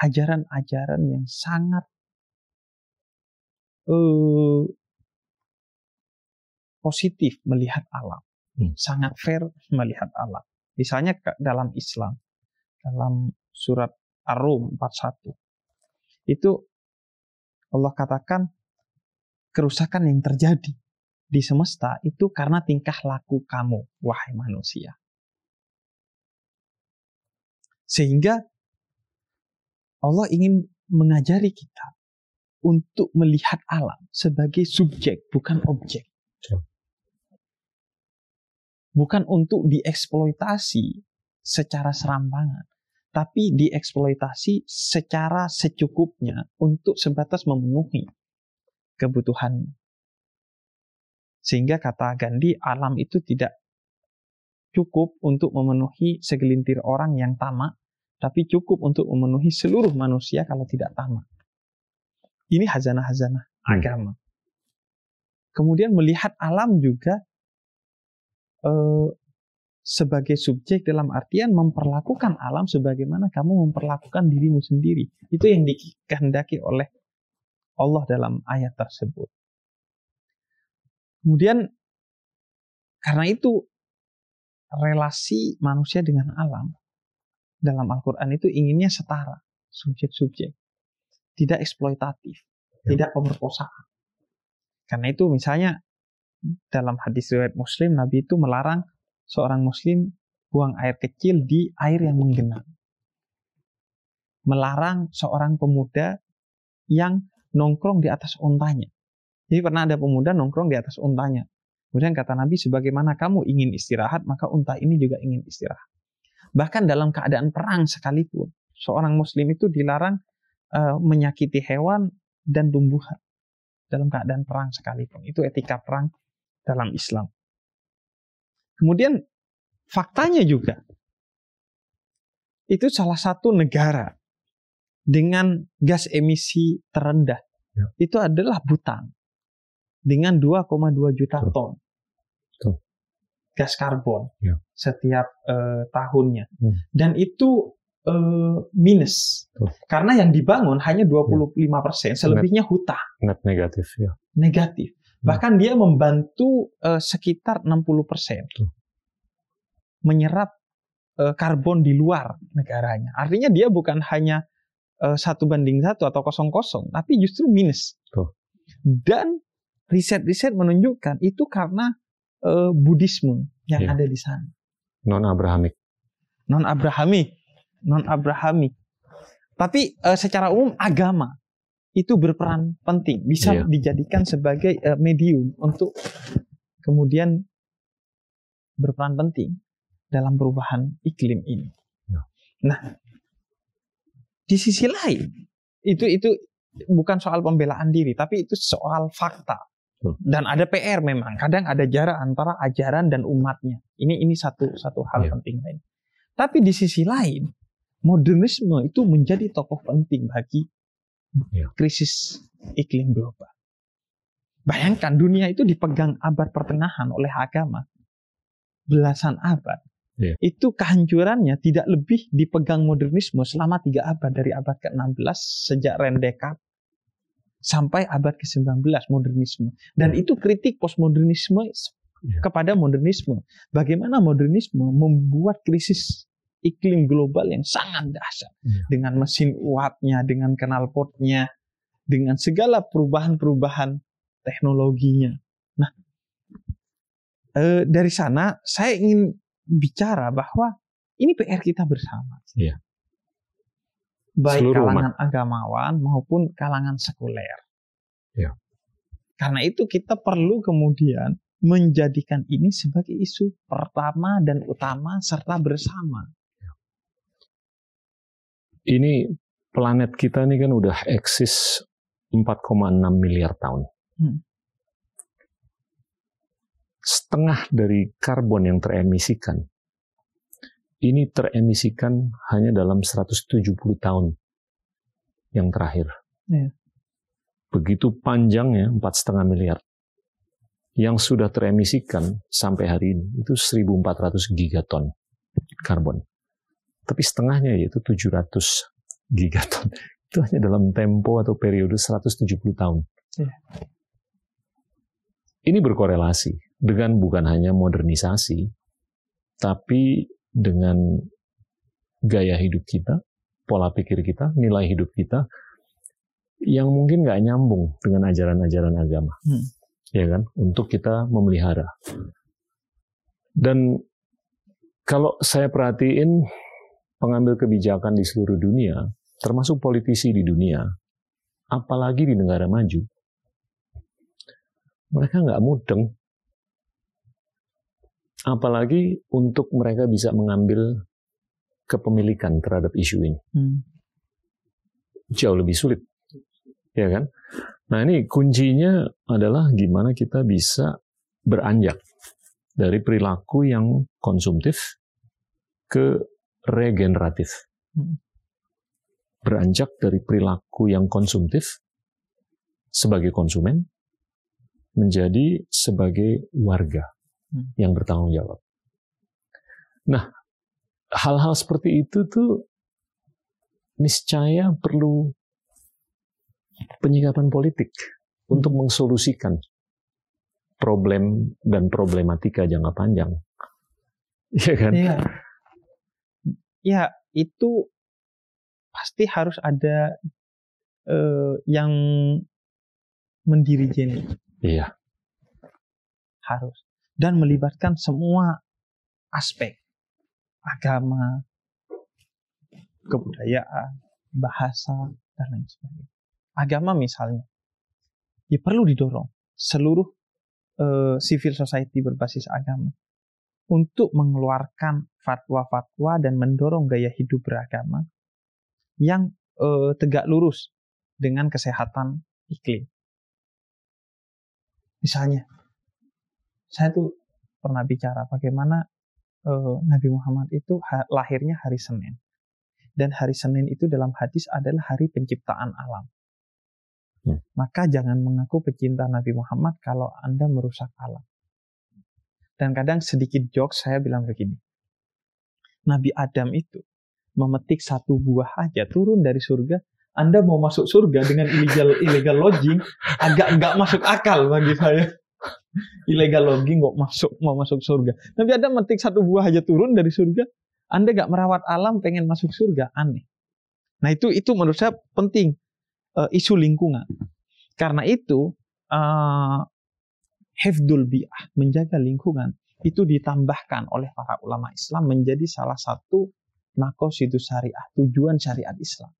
ajaran-ajaran yang sangat eh, positif melihat alam, hmm. sangat fair melihat alam. Misalnya dalam Islam, dalam surat Ar-Rum 41, itu Allah katakan kerusakan yang terjadi di semesta itu karena tingkah laku kamu, wahai manusia. Sehingga Allah ingin mengajari kita untuk melihat alam sebagai subjek, bukan objek. Bukan untuk dieksploitasi secara serampangan tapi dieksploitasi secara secukupnya untuk sebatas memenuhi kebutuhan. Sehingga kata Gandhi, alam itu tidak cukup untuk memenuhi segelintir orang yang tamak, tapi cukup untuk memenuhi seluruh manusia kalau tidak tamak. Ini hazanah-hazanah hmm. agama. Kemudian melihat alam juga eh, sebagai subjek dalam artian memperlakukan alam sebagaimana kamu memperlakukan dirimu sendiri. Itu yang dikehendaki oleh Allah dalam ayat tersebut. Kemudian karena itu relasi manusia dengan alam dalam Al-Quran itu inginnya setara, subjek-subjek. Tidak eksploitatif, ya. tidak pemerkosaan. Karena itu misalnya dalam hadis riwayat Muslim Nabi itu melarang seorang muslim buang air kecil di air yang menggenang. Melarang seorang pemuda yang nongkrong di atas untanya. Jadi pernah ada pemuda nongkrong di atas untanya. Kemudian kata Nabi, sebagaimana kamu ingin istirahat, maka unta ini juga ingin istirahat. Bahkan dalam keadaan perang sekalipun, seorang muslim itu dilarang uh, menyakiti hewan dan tumbuhan dalam keadaan perang sekalipun. Itu etika perang dalam Islam. Kemudian faktanya juga itu salah satu negara dengan gas emisi terendah ya. itu adalah Butan dengan 2,2 juta Betul. ton Betul. gas karbon ya. setiap uh, tahunnya. Hmm. Dan itu uh, minus. Betul. Karena yang dibangun hanya 25 persen, selebihnya hutan. Net negatif ya. Negatif. Hmm. Bahkan dia membantu uh, sekitar 60 persen menyerap uh, karbon di luar negaranya. Artinya dia bukan hanya uh, satu banding satu atau kosong kosong, tapi justru minus. Betul. Dan riset-riset menunjukkan itu karena uh, Buddhisme yang yeah. ada di sana. Non Abrahamik. Non Abrahamik, non Abrahamik. Tapi uh, secara umum agama itu berperan penting, bisa yeah. dijadikan sebagai uh, medium untuk kemudian berperan penting dalam perubahan iklim ini. Yeah. Nah, di sisi lain itu itu bukan soal pembelaan diri, tapi itu soal fakta dan ada PR memang. Kadang ada jarak antara ajaran dan umatnya. Ini ini satu satu hal yeah. penting lain. Tapi di sisi lain, modernisme itu menjadi tokoh penting bagi. Krisis iklim global. Bayangkan dunia itu dipegang abad pertengahan oleh agama belasan abad. Yeah. Itu kehancurannya tidak lebih dipegang modernisme selama tiga abad dari abad ke-16 sejak Rendekat sampai abad ke-19 modernisme. Dan itu kritik postmodernisme ya. kepada modernisme. Bagaimana modernisme membuat krisis iklim global yang sangat dahsyat ya. dengan mesin uapnya, dengan knalpotnya, dengan segala perubahan-perubahan teknologinya. Nah, eh, dari sana saya ingin bicara bahwa ini PR kita bersama. Ya baik Seluruh kalangan umat. agamawan maupun kalangan sekuler. Ya. Karena itu kita perlu kemudian menjadikan ini sebagai isu pertama dan utama serta bersama. Ini planet kita ini kan udah eksis 4,6 miliar tahun. Hmm. Setengah dari karbon yang teremisikan ini teremisikan hanya dalam 170 tahun yang terakhir. Ya. Begitu panjangnya empat setengah miliar yang sudah teremisikan sampai hari ini itu 1.400 gigaton karbon. Tapi setengahnya yaitu 700 gigaton. Itu hanya dalam tempo atau periode 170 tahun. Ya. Ini berkorelasi dengan bukan hanya modernisasi, tapi dengan gaya hidup kita, pola pikir kita, nilai hidup kita, yang mungkin nggak nyambung dengan ajaran-ajaran agama, hmm. ya kan? Untuk kita memelihara. Dan kalau saya perhatiin pengambil kebijakan di seluruh dunia, termasuk politisi di dunia, apalagi di negara maju, mereka nggak mudeng Apalagi untuk mereka bisa mengambil kepemilikan terhadap isu ini. Hmm. Jauh lebih sulit. Ya kan? Nah ini kuncinya adalah gimana kita bisa beranjak dari perilaku yang konsumtif ke regeneratif. Hmm. Beranjak dari perilaku yang konsumtif sebagai konsumen menjadi sebagai warga Hmm. yang bertanggung jawab. Nah, hal-hal seperti itu tuh niscaya perlu penyikapan politik hmm. untuk mensolusikan problem dan problematika jangka panjang. Iya kan? Iya. Ya, itu pasti harus ada uh, yang mendirijen. Iya. Harus dan melibatkan semua aspek agama, kebudayaan, bahasa, dan lain sebagainya. Agama misalnya, ya perlu didorong seluruh uh, civil society berbasis agama untuk mengeluarkan fatwa-fatwa dan mendorong gaya hidup beragama yang uh, tegak lurus dengan kesehatan iklim. Misalnya, saya tuh pernah bicara bagaimana uh, Nabi Muhammad itu ha lahirnya hari Senin. Dan hari Senin itu dalam hadis adalah hari penciptaan alam. hmm. maka jangan mengaku pecinta Nabi Muhammad kalau Anda merusak alam. Dan kadang sedikit jokes saya bilang begini. Nabi Adam itu memetik satu buah aja turun dari surga. Anda mau masuk surga dengan illegal illegal lodging agak nggak masuk akal bagi saya. illegal lodging kok masuk mau masuk surga. Nabi Adam memetik satu buah aja turun dari surga. Anda nggak merawat alam pengen masuk surga aneh. Nah itu itu menurut saya penting uh, isu lingkungan. Karena itu uh, hifdul bi'ah menjaga lingkungan itu ditambahkan oleh para ulama Islam menjadi salah satu itu syariah, tujuan syariat Islam.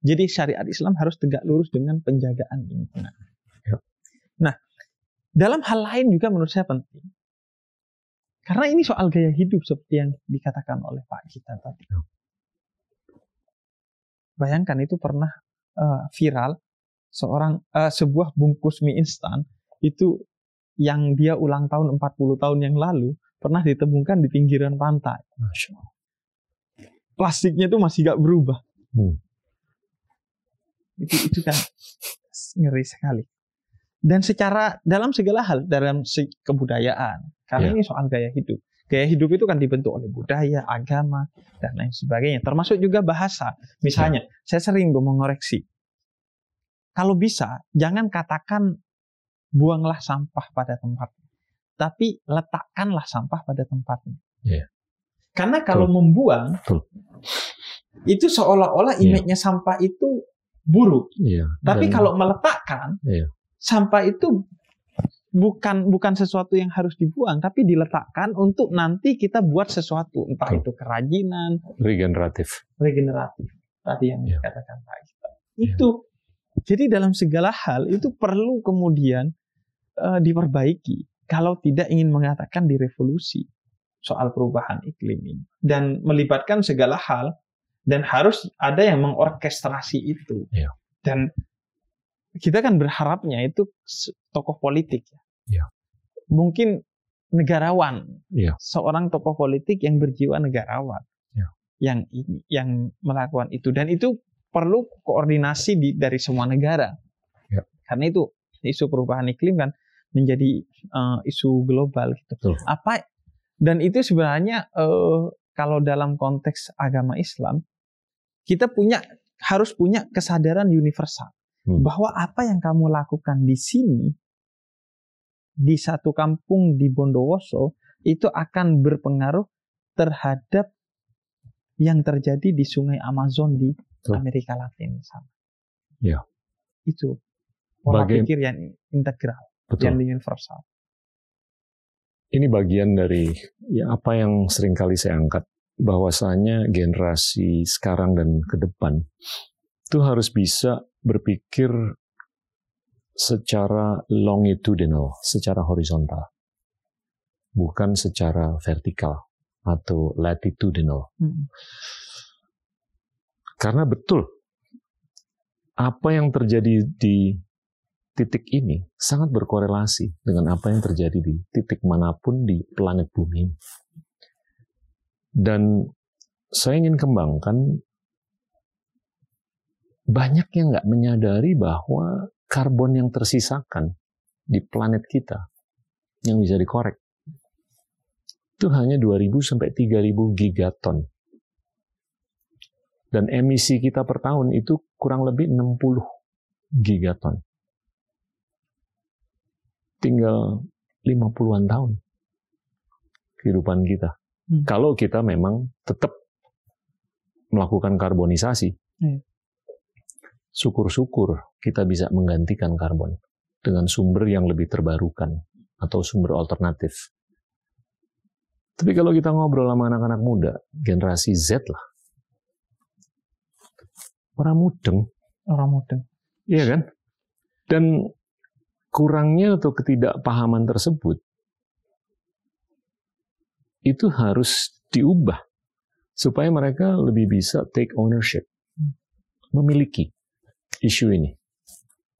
Jadi syariat Islam harus tegak lurus dengan penjagaan lingkungan. Ya. Nah, dalam hal lain juga menurut saya penting. Karena ini soal gaya hidup seperti yang dikatakan oleh Pak kita tadi. Ya. Bayangkan itu pernah uh, viral seorang uh, sebuah bungkus mie instan itu yang dia ulang tahun 40 tahun yang lalu pernah ditemukan di pinggiran pantai. Plastiknya itu masih gak berubah. Hmm. Itu itu kan ngeri sekali. Dan secara dalam segala hal dalam kebudayaan karena yeah. ini soal gaya hidup. Gaya hidup itu kan dibentuk oleh budaya, agama, dan lain sebagainya. Termasuk juga bahasa. Misalnya, yeah. saya sering mengoreksi. Kalau bisa, jangan katakan buanglah sampah pada tempatnya. Tapi letakkanlah sampah pada tempatnya. Yeah. Karena kalau Betul. membuang, Betul. itu seolah-olah iya. image-nya yeah. sampah itu buruk. Yeah. Tapi Dan, kalau meletakkan, yeah. sampah itu bukan bukan sesuatu yang harus dibuang, tapi diletakkan untuk nanti kita buat sesuatu, entah itu kerajinan, regeneratif, regeneratif. Tadi yang yeah. dikatakan Pak iya. Itu jadi dalam segala hal itu perlu kemudian uh, diperbaiki kalau tidak ingin mengatakan direvolusi soal perubahan iklim ini dan melibatkan segala hal dan harus ada yang mengorkestrasi itu ya. dan kita kan berharapnya itu tokoh politik ya, ya. mungkin negarawan ya. seorang tokoh politik yang berjiwa negarawan ya. yang ini yang melakukan itu dan itu perlu koordinasi di, dari semua negara ya. karena itu isu perubahan iklim kan menjadi uh, isu global gitu. Betul. Apa dan itu sebenarnya uh, kalau dalam konteks agama Islam kita punya harus punya kesadaran universal hmm. bahwa apa yang kamu lakukan di sini di satu kampung di Bondowoso itu akan berpengaruh terhadap yang terjadi di Sungai Amazon di Betul. Amerika Latin sana. Ya. Itu pola Baga pikir yang integral. Betul. yang universal. Ini bagian dari ya apa yang sering kali saya angkat bahwasanya generasi sekarang dan ke depan itu harus bisa berpikir secara longitudinal, secara horizontal. Bukan secara vertikal atau latitudinal. Hmm. Karena betul apa yang terjadi di titik ini sangat berkorelasi dengan apa yang terjadi di titik mana pun di planet bumi Dan saya ingin kembangkan banyak yang nggak menyadari bahwa karbon yang tersisakan di planet kita yang bisa dikorek itu hanya 2000 sampai 3000 gigaton. Dan emisi kita per tahun itu kurang lebih 60 gigaton tinggal 50-an tahun kehidupan kita. Hmm. Kalau kita memang tetap melakukan karbonisasi. Hmm. Syukur-syukur kita bisa menggantikan karbon dengan sumber yang lebih terbarukan atau sumber alternatif. Tapi kalau kita ngobrol sama anak-anak muda, generasi Z lah. Orang mudeng. Orang mudeng. Iya kan? Dan kurangnya atau ketidakpahaman tersebut itu harus diubah supaya mereka lebih bisa take ownership, memiliki isu ini.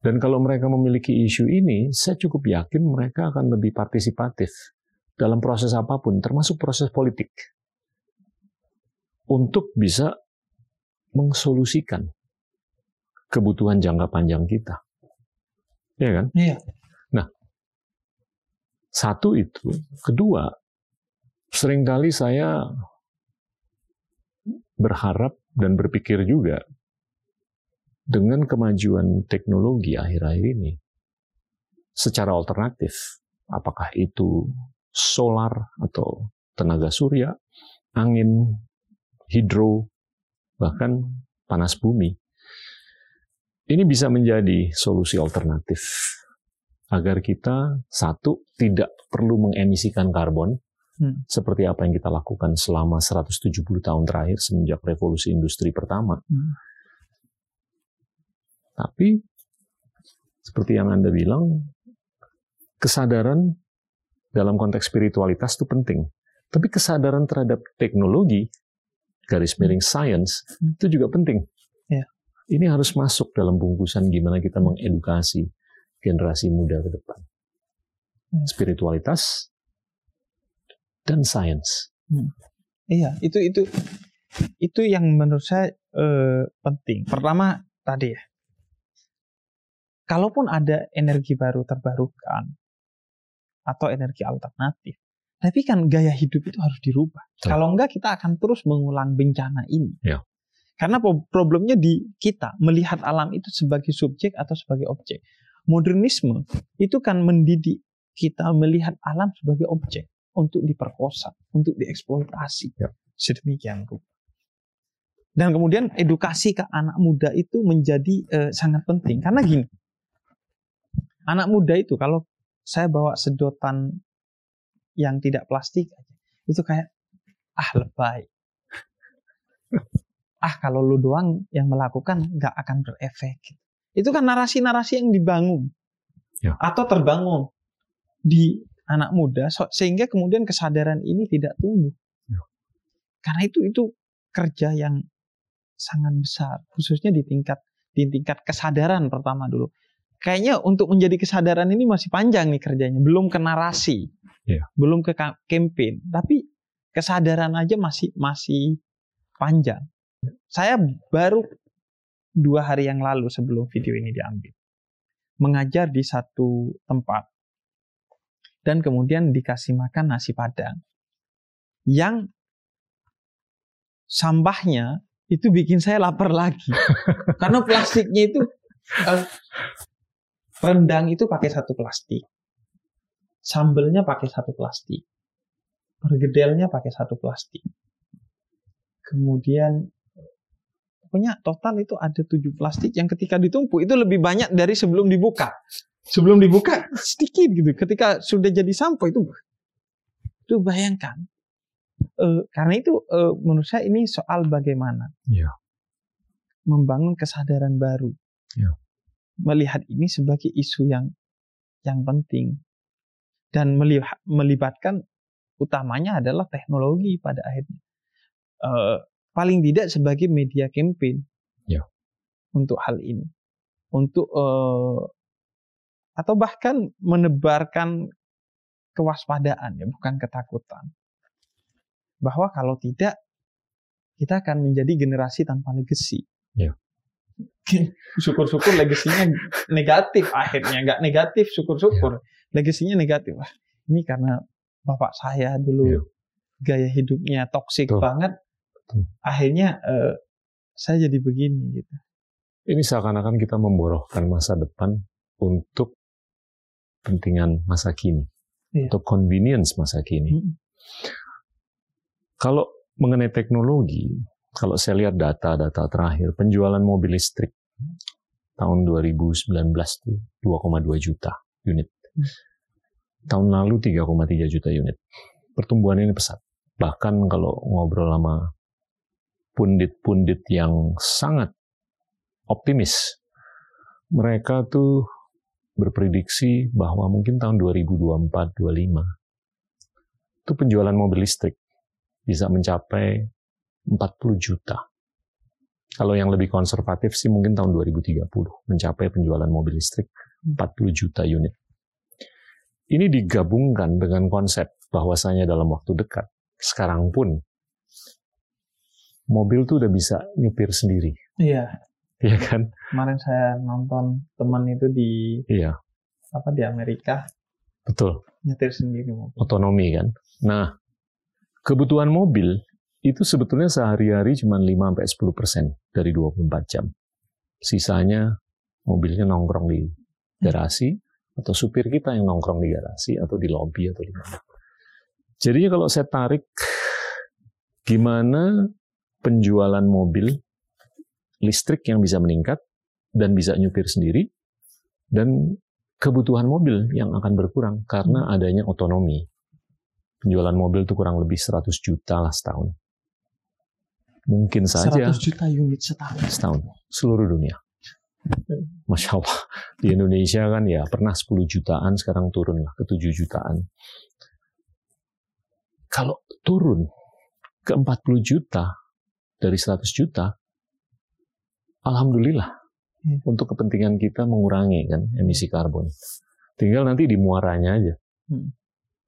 Dan kalau mereka memiliki isu ini, saya cukup yakin mereka akan lebih partisipatif dalam proses apa pun, termasuk proses politik, untuk bisa mengsolusikan kebutuhan jangka panjang kita Iya kan? Iya. Nah, satu itu. Kedua, sering kali saya berharap dan berpikir juga dengan kemajuan teknologi akhir-akhir ini secara alternatif, apakah itu solar atau tenaga surya, angin, hidro, bahkan panas bumi. Ini bisa menjadi solusi alternatif agar kita satu tidak perlu mengemisikan karbon hmm. seperti apa yang kita lakukan selama 170 tahun terakhir semenjak revolusi industri pertama. Hmm. Tapi seperti yang Anda bilang, kesadaran dalam konteks spiritualitas itu penting. Tapi kesadaran terhadap teknologi, garis miring science, hmm. itu juga penting. Ini harus masuk dalam bungkusan gimana kita mengedukasi generasi muda ke depan. Hmm. Spiritualitas dan sains. Hmm. Iya, itu itu itu yang menurut saya eh, penting. Pertama tadi ya, kalaupun ada energi baru terbarukan atau energi alternatif, tapi kan gaya hidup itu harus dirubah. Kalau enggak kita akan terus mengulang bencana ini. Ya. Karena problemnya di kita melihat alam itu sebagai subjek atau sebagai objek. Modernisme itu kan mendidik kita melihat alam sebagai objek untuk diperkosa, untuk dieksploitasi. Ya. Sedemikian rupa. Dan kemudian edukasi ke anak muda itu menjadi eh, sangat penting karena gini. Anak muda itu kalau saya bawa sedotan yang tidak plastik itu kayak ah lebay ah kalau lu doang yang melakukan nggak akan berefek. Itu kan narasi-narasi yang dibangun ya. atau terbangun di anak muda sehingga kemudian kesadaran ini tidak tumbuh. Ya. Karena itu itu kerja yang sangat besar, khususnya di tingkat di tingkat kesadaran pertama dulu. Kayaknya untuk menjadi kesadaran ini masih panjang nih kerjanya, belum ke narasi, ya. belum ke campaign, tapi kesadaran aja masih masih panjang. Saya baru dua hari yang lalu sebelum video ini diambil mengajar di satu tempat dan kemudian dikasih makan nasi padang. Yang sampahnya itu bikin saya lapar lagi. Karena plastiknya itu uh, rendang itu pakai satu plastik sambelnya pakai satu plastik pergedelnya pakai satu plastik. Kemudian pokoknya total itu ada tujuh plastik yang ketika ditumpuk itu lebih banyak dari sebelum dibuka. Sebelum dibuka sedikit gitu. Ketika sudah jadi sampah itu itu bayangkan. E, karena itu e, menurut saya ini soal bagaimana ya. membangun kesadaran baru. Ya. Melihat ini sebagai isu yang yang penting dan melibatkan utamanya adalah teknologi pada akhirnya. E, paling tidak sebagai media campaign ya. untuk hal ini, untuk uh, atau bahkan menebarkan kewaspadaan ya, bukan ketakutan, bahwa kalau tidak kita akan menjadi generasi tanpa legacy. Ya. Syukur-syukur legasinya negatif akhirnya, nggak negatif, syukur-syukur ya. legasinya negatif. Wah, ini karena bapak saya dulu ya. gaya hidupnya toksik banget, akhirnya uh, saya jadi begini gitu. Ini seakan-akan kita memborohkan masa depan untuk kepentingan masa kini, iya. untuk convenience masa kini. Hmm. Kalau mengenai teknologi, kalau saya lihat data-data terakhir, penjualan mobil listrik tahun 2019 itu 2,2 juta unit. Hmm. Tahun lalu 3,3 juta unit. Pertumbuhan ini pesat. Bahkan kalau ngobrol sama pundit-pundit yang sangat optimis. Mereka tuh berprediksi bahwa mungkin tahun 2024-25 itu penjualan mobil listrik bisa mencapai 40 juta. Kalau yang lebih konservatif sih mungkin tahun 2030 mencapai penjualan mobil listrik 40 juta unit. Ini digabungkan dengan konsep bahwasanya dalam waktu dekat, sekarang pun mobil tuh udah bisa nyupir sendiri. Iya. Iya kan? Kemarin saya nonton teman itu di iya. apa di Amerika. Betul. Nyetir sendiri mobil. Otonomi kan. Nah, kebutuhan mobil itu sebetulnya sehari-hari cuma 5 sampai 10 persen dari 24 jam. Sisanya mobilnya nongkrong di garasi atau supir kita yang nongkrong di garasi atau di lobi atau di mana. Jadinya kalau saya tarik gimana penjualan mobil listrik yang bisa meningkat dan bisa nyupir sendiri dan kebutuhan mobil yang akan berkurang karena hmm. adanya otonomi. Penjualan mobil itu kurang lebih 100 juta lah setahun. Mungkin saja 100 juta unit setahun. Setahun, seluruh dunia. Masya Allah, di Indonesia kan ya pernah 10 jutaan, sekarang turun lah ke 7 jutaan. Kalau turun ke 40 juta dari 100 juta, Alhamdulillah hmm. untuk kepentingan kita mengurangi kan emisi karbon. Tinggal nanti di muaranya aja, hmm.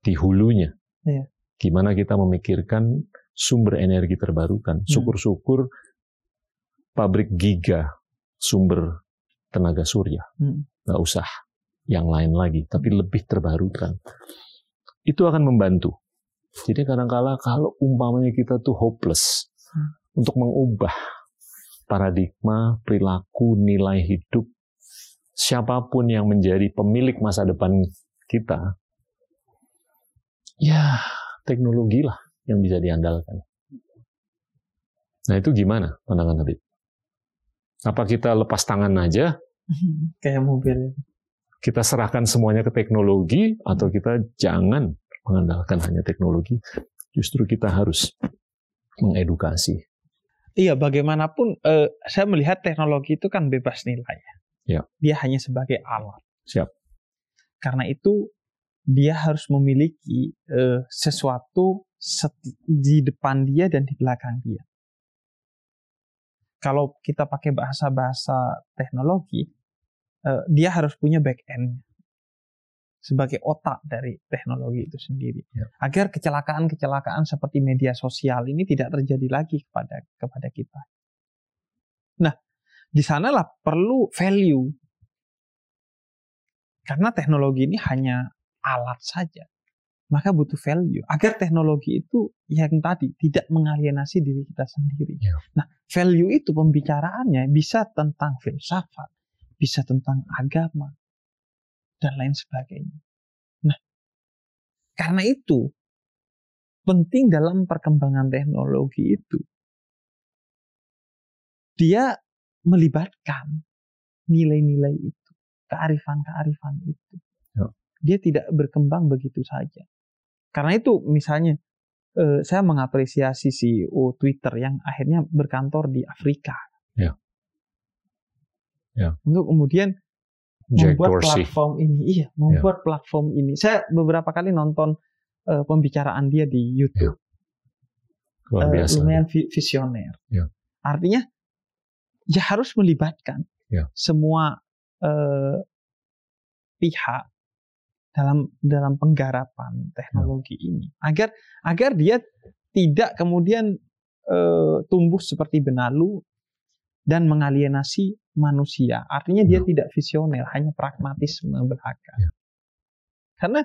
di hulunya. Yeah. Gimana kita memikirkan sumber energi terbarukan. Hmm. Syukur-syukur pabrik giga sumber tenaga surya. Hmm. Nggak usah yang lain lagi, tapi lebih terbarukan. Itu akan membantu. Jadi kadang-kala kalau umpamanya kita tuh hopeless hmm. Untuk mengubah paradigma, perilaku, nilai hidup, siapa pun yang menjadi pemilik masa depan kita, ya teknologi lah yang bisa diandalkan. Nah itu gimana pandangan Habib? Apa kita lepas tangan aja? Kayak mobil. Kita serahkan semuanya ke teknologi atau kita jangan mengandalkan hanya teknologi. Justru kita harus mengedukasi Iya, bagaimanapun eh, saya melihat teknologi itu kan bebas nilai. Ya. Dia hanya sebagai alat. Siap. Karena itu dia harus memiliki eh, sesuatu di depan dia dan di belakang dia. Kalau kita pakai bahasa-bahasa teknologi, eh, dia harus punya back end sebagai otak dari teknologi itu sendiri ya. agar kecelakaan-kecelakaan seperti media sosial ini tidak terjadi lagi kepada kepada kita. Nah, di sanalah perlu value karena teknologi ini hanya alat saja. Maka butuh value agar teknologi itu yang tadi tidak mengalienasi diri kita sendiri. Ya. Nah, value itu pembicaraannya bisa tentang filsafat, bisa tentang agama, dan lain sebagainya. Nah, karena itu penting dalam perkembangan teknologi itu dia melibatkan nilai-nilai itu, kearifan-kearifan itu. Ya. Dia tidak berkembang begitu saja. Karena itu misalnya eh, saya mengapresiasi CEO Twitter yang akhirnya berkantor di Afrika. Ya. Ya. Untuk kemudian Jack membuat Dorsey. platform ini. Iya, membuat yeah. platform ini. Saya beberapa kali nonton uh, pembicaraan dia di YouTube. Yeah. Luar uh, lumayan visioner. Yeah. Artinya ya harus melibatkan yeah. semua uh, pihak dalam dalam penggarapan teknologi yeah. ini agar agar dia tidak kemudian uh, tumbuh seperti benalu dan mengalienasi manusia. Artinya dia ya. tidak visioner, hanya pragmatisme belaka. Ya. Karena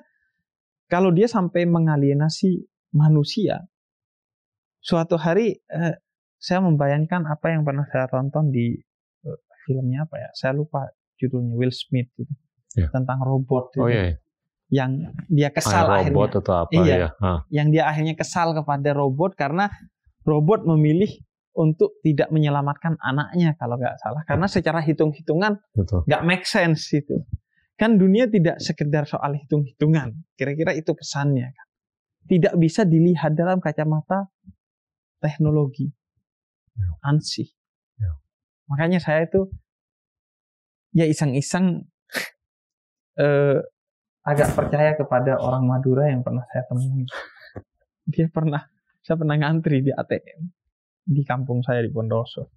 kalau dia sampai mengalienasi manusia, suatu hari eh, saya membayangkan apa yang pernah saya tonton di eh, filmnya apa ya? Saya lupa judulnya Will Smith gitu. Ya. Tentang robot gitu. Oh iya. iya. Yang dia kesal ah, robot akhirnya. atau apa iya, ya. Ah. Yang dia akhirnya kesal kepada robot karena robot memilih untuk tidak menyelamatkan anaknya kalau nggak salah. Karena secara hitung-hitungan nggak make sense itu kan dunia tidak sekedar soal hitung-hitungan. Kira-kira itu pesannya kan. Tidak bisa dilihat dalam kacamata teknologi. Ya. ansih. Ya. makanya saya itu ya iseng-iseng eh, agak percaya kepada orang Madura yang pernah saya temui. Dia pernah saya pernah ngantri di ATM di kampung saya di Bondoso.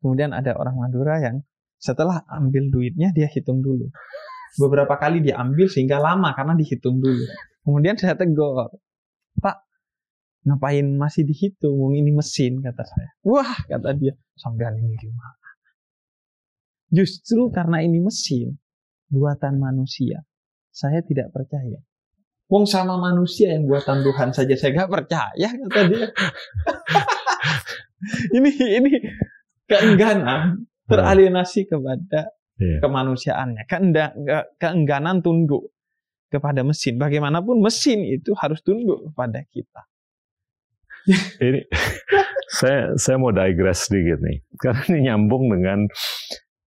Kemudian ada orang Madura yang setelah ambil duitnya dia hitung dulu. Beberapa kali dia ambil sehingga lama karena dihitung dulu. Kemudian saya tegur, Pak, ngapain masih dihitung? Ini mesin kata saya. Wah kata dia, sampean ini gimana? Justru karena ini mesin, buatan manusia. Saya tidak percaya. Wong sama manusia yang buatan Tuhan saja saya nggak percaya kata dia. ini ini keengganan teralienasi kepada yeah. kemanusiaannya, keengganan tunduk kepada mesin. Bagaimanapun mesin itu harus tunduk kepada kita. ini saya saya mau digress sedikit nih, karena ini nyambung dengan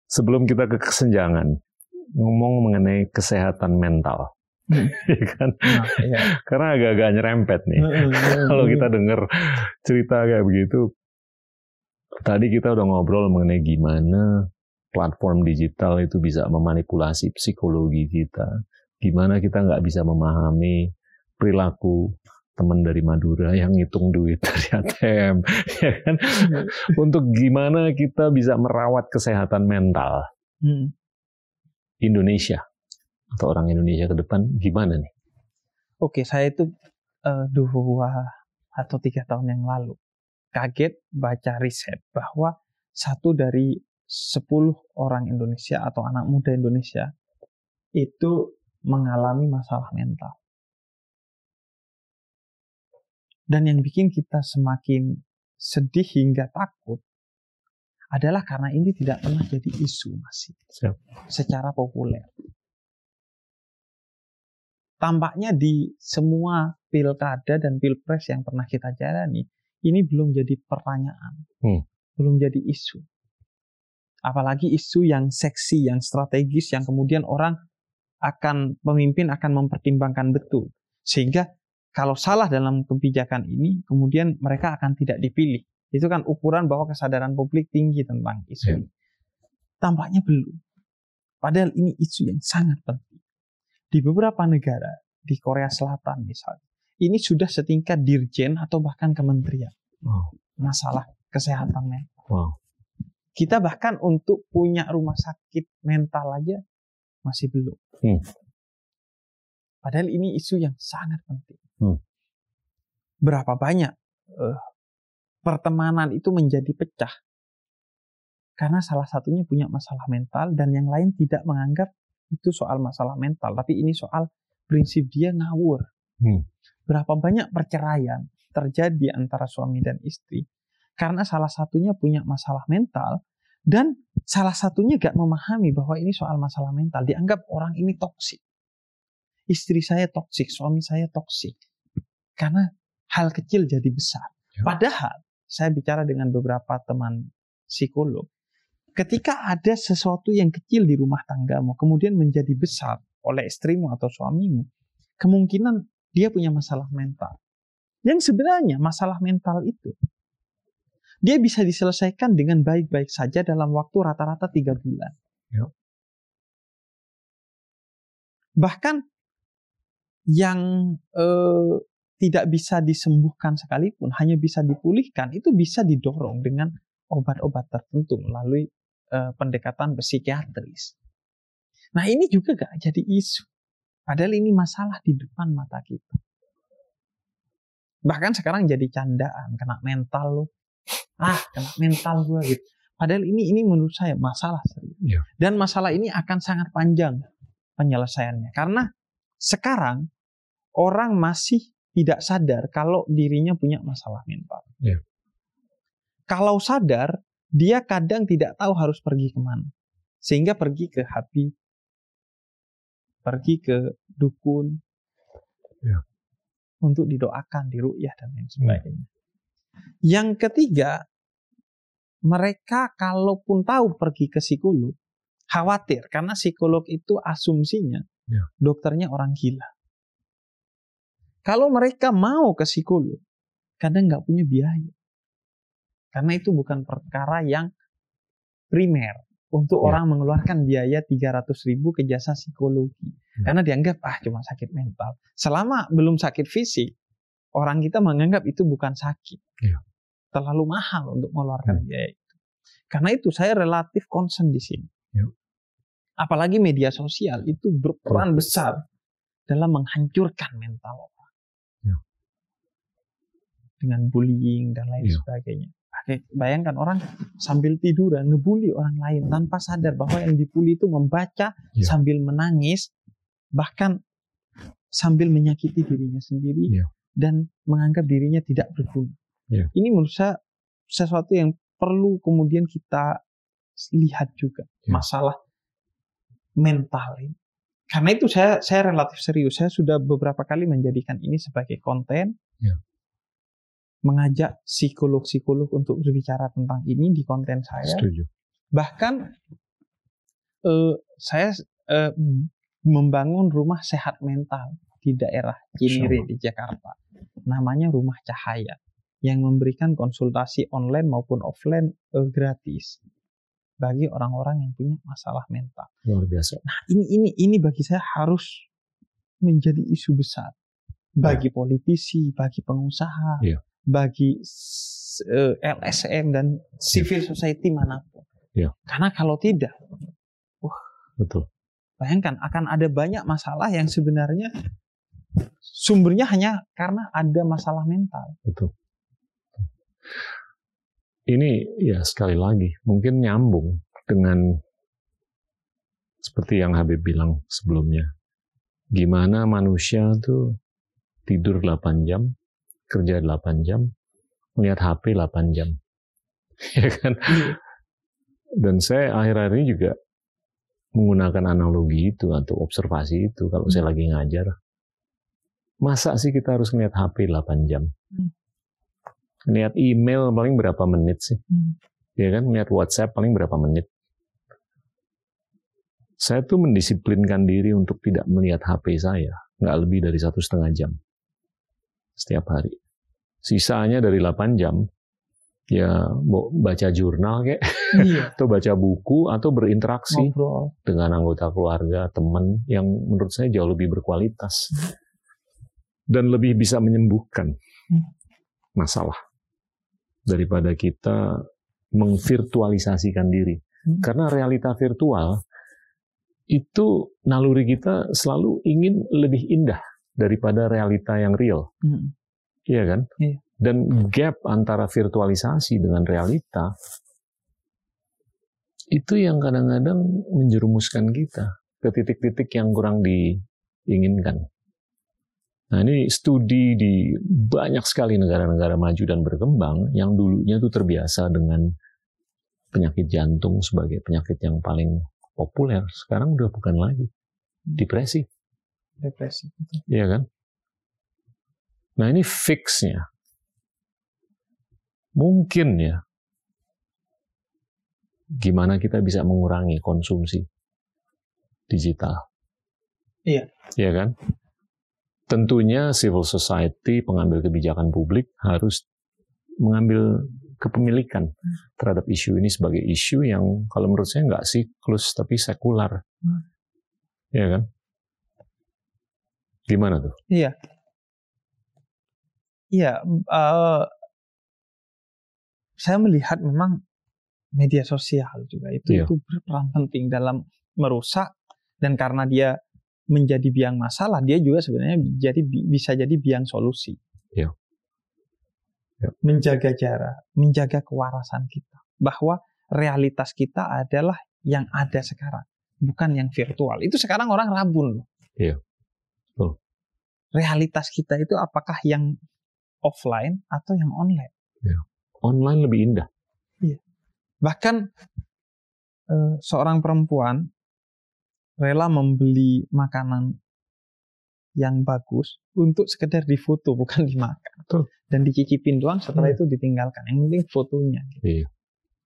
sebelum kita ke kesenjangan ngomong mengenai kesehatan mental. Iya kan? Nah, iya. Karena agak-agak nyerempet nih. Hmm, hmm, Kalau kita dengar cerita kayak begitu, tadi kita udah ngobrol mengenai gimana platform digital itu bisa memanipulasi psikologi kita, gimana kita nggak bisa memahami perilaku teman dari Madura yang ngitung duit dari ATM, ya kan? Untuk gimana kita bisa merawat kesehatan mental hmm. Indonesia atau orang Indonesia ke depan gimana nih? Oke, saya itu uh, dua atau tiga tahun yang lalu kaget baca riset bahwa satu dari sepuluh orang Indonesia atau anak muda Indonesia itu mengalami masalah mental. Dan yang bikin kita semakin sedih hingga takut adalah karena ini tidak pernah jadi isu masih secara populer tampaknya di semua pilkada dan pilpres yang pernah kita jalani ini belum jadi pertanyaan, hmm. belum jadi isu. Apalagi isu yang seksi, yang strategis, yang kemudian orang akan pemimpin akan mempertimbangkan betul, sehingga kalau salah dalam kebijakan ini, kemudian mereka akan tidak dipilih. Itu kan ukuran bahwa kesadaran publik tinggi tentang isu ini. Tampaknya belum. Padahal ini isu yang sangat penting. Di beberapa negara, di Korea Selatan misalnya, ini sudah setingkat dirjen atau bahkan kementerian. Wow. Masalah kesehatan mental. Wow. Kita bahkan untuk punya rumah sakit mental aja masih belum. Hmm. Padahal ini isu yang sangat penting. Hmm. Berapa banyak uh, pertemanan itu menjadi pecah karena salah satunya punya masalah mental dan yang lain tidak menganggap itu soal masalah mental, tapi ini soal prinsip dia ngawur. Hmm. Berapa banyak perceraian terjadi antara suami dan istri karena salah satunya punya masalah mental dan salah satunya gak memahami bahwa ini soal masalah mental. Dianggap orang ini toksik. Istri saya toksik, suami saya toksik. Karena hal kecil jadi besar. Ya. Padahal saya bicara dengan beberapa teman psikolog ketika ada sesuatu yang kecil di rumah tanggamu kemudian menjadi besar oleh istrimu atau suamimu, kemungkinan dia punya masalah mental. Yang sebenarnya masalah mental itu dia bisa diselesaikan dengan baik-baik saja dalam waktu rata-rata tiga bulan. Ya. Bahkan yang eh, tidak bisa disembuhkan sekalipun, hanya bisa dipulihkan, itu bisa didorong dengan obat-obat tertentu melalui uh, pendekatan psikiatris. Nah ini juga gak jadi isu. Padahal ini masalah di depan mata kita. Bahkan sekarang jadi candaan, kena mental lo. Ah, kena mental gue gitu. Padahal ini ini menurut saya masalah serius. Ya. Dan masalah ini akan sangat panjang penyelesaiannya. Karena sekarang orang masih tidak sadar kalau dirinya punya masalah mental. Ya. Kalau sadar, dia kadang tidak tahu harus pergi ke mana. Sehingga pergi ke hati, pergi ke dukun, ya. untuk didoakan, diru'yah, dan lain sebagainya. Ya. Yang ketiga, mereka kalaupun tahu pergi ke psikolog, khawatir karena psikolog itu asumsinya ya. dokternya orang gila. Kalau mereka mau ke psikolog, kadang nggak punya biaya. Karena itu bukan perkara yang primer untuk ya. orang mengeluarkan biaya 300 ribu ke jasa psikologi. Ya. Karena dianggap, ah cuma sakit mental. Selama belum sakit fisik, orang kita menganggap itu bukan sakit. Ya. Terlalu mahal untuk mengeluarkan ya. biaya itu. Karena itu saya relatif concern di sini. Ya. Apalagi media sosial itu berperan ya. besar dalam menghancurkan mental orang. Ya. Dengan bullying dan lain ya. sebagainya bayangkan orang sambil tiduran ngebully orang lain tanpa sadar bahwa yang dibully itu membaca yeah. sambil menangis bahkan sambil menyakiti dirinya sendiri yeah. dan menganggap dirinya tidak berguna. Yeah. Ini menurut saya sesuatu yang perlu kemudian kita lihat juga yeah. masalah mental ini. Karena itu saya saya relatif serius. Saya sudah beberapa kali menjadikan ini sebagai konten. Yeah mengajak psikolog-psikolog untuk berbicara tentang ini di konten saya. Setuju. Bahkan uh, saya uh, membangun rumah sehat mental di daerah Cinere di Jakarta. Namanya Rumah Cahaya yang memberikan konsultasi online maupun offline uh, gratis bagi orang-orang yang punya masalah mental. Luar biasa. Nah, ini ini ini bagi saya harus menjadi isu besar bagi ya. politisi, bagi pengusaha, ya bagi uh, eh, LSM dan civil society mana pun. Ya. Karena kalau tidak, wah, betul. Bayangkan akan ada banyak masalah yang sebenarnya sumbernya hanya karena ada masalah mental. Betul. Ini ya sekali lagi mungkin nyambung dengan seperti yang Habib bilang sebelumnya. Gimana manusia tuh tidur 8 jam, kerja 8 jam, melihat HP 8 jam. ya kan? Dan saya akhir-akhir ini juga menggunakan analogi itu atau observasi itu kalau hmm. saya lagi ngajar. Masa sih kita harus ngeliat HP 8 jam? Hmm. Lihat email paling berapa menit sih? Hmm. Ya kan? Lihat WhatsApp paling berapa menit? Saya tuh mendisiplinkan diri untuk tidak melihat HP saya, nggak lebih dari satu setengah jam setiap hari. Sisanya dari 8 jam, ya baca jurnal kayak, iya. atau baca buku, atau berinteraksi Ngobrol. dengan anggota keluarga, teman yang menurut saya jauh lebih berkualitas hmm. dan lebih bisa menyembuhkan hmm. masalah daripada kita mengvirtualisasikan diri. Hmm. Karena realita virtual itu naluri kita selalu ingin lebih indah daripada realita yang real. Hmm. Iya kan? Iya. Dan gap antara virtualisasi dengan realita itu yang kadang-kadang menjerumuskan kita ke titik-titik yang kurang diinginkan. Nah ini studi di banyak sekali negara-negara maju dan berkembang yang dulunya itu terbiasa dengan penyakit jantung sebagai penyakit yang paling populer. Sekarang udah bukan lagi. Depresi. Depresi. Iya kan? Nah ini fixnya. Mungkin ya, gimana kita bisa mengurangi konsumsi digital. Iya. Iya kan? Tentunya civil society, pengambil kebijakan publik harus mengambil kepemilikan terhadap isu ini sebagai isu yang kalau menurut saya nggak siklus tapi sekular. Hmm. Iya kan? Gimana tuh? Iya. Iya, uh, saya melihat memang media sosial juga itu iya. itu berperan penting dalam merusak dan karena dia menjadi biang masalah, dia juga sebenarnya jadi bisa jadi biang solusi. Iya. Iya. Menjaga jarak, menjaga kewarasan kita, bahwa realitas kita adalah yang ada sekarang, bukan yang virtual. Itu sekarang orang rabun loh. Iya. Betul. Realitas kita itu apakah yang offline atau yang online. Ya. Online lebih indah. Iya. Bahkan eh, seorang perempuan rela membeli makanan yang bagus untuk sekedar difoto bukan dimakan. Betul. Dan dicicipin doang setelah hmm. itu ditinggalkan. Yang penting fotonya. Gitu. Iya.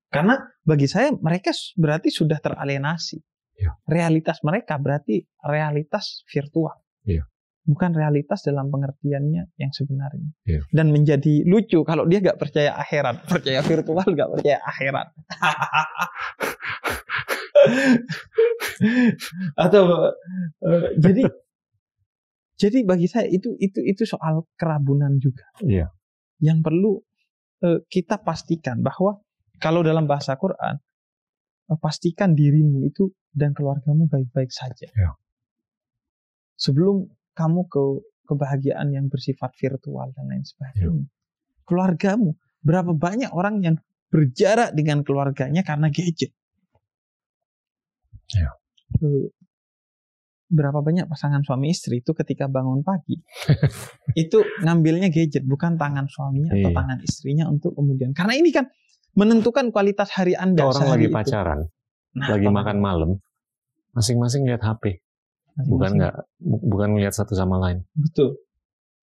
Karena bagi saya mereka berarti sudah teralienasi. Iya. Realitas mereka berarti realitas virtual. Iya bukan realitas dalam pengertiannya yang sebenarnya. Yeah. Dan menjadi lucu kalau dia nggak percaya akhirat, percaya virtual nggak percaya akhirat. Atau uh, jadi jadi bagi saya itu itu itu soal kerabunan juga. Yeah. Yang perlu uh, kita pastikan bahwa kalau dalam bahasa Quran uh, pastikan dirimu itu dan keluargamu baik-baik saja. Yeah. Sebelum kamu ke kebahagiaan yang bersifat virtual dan lain sebagainya. Yeah. Keluargamu Berapa banyak orang yang berjarak dengan keluarganya karena gadget. Ya. Eh, berapa banyak pasangan suami istri itu ketika bangun pagi itu ngambilnya gadget bukan tangan suaminya atau Iya. tangan istrinya untuk kemudian karena ini kan menentukan kualitas hari anda orang lagi itu. pacaran, Nah, lagi makan malam, masing-masing lihat HP, bukan nggak, bu- bukan melihat satu sama lain. betul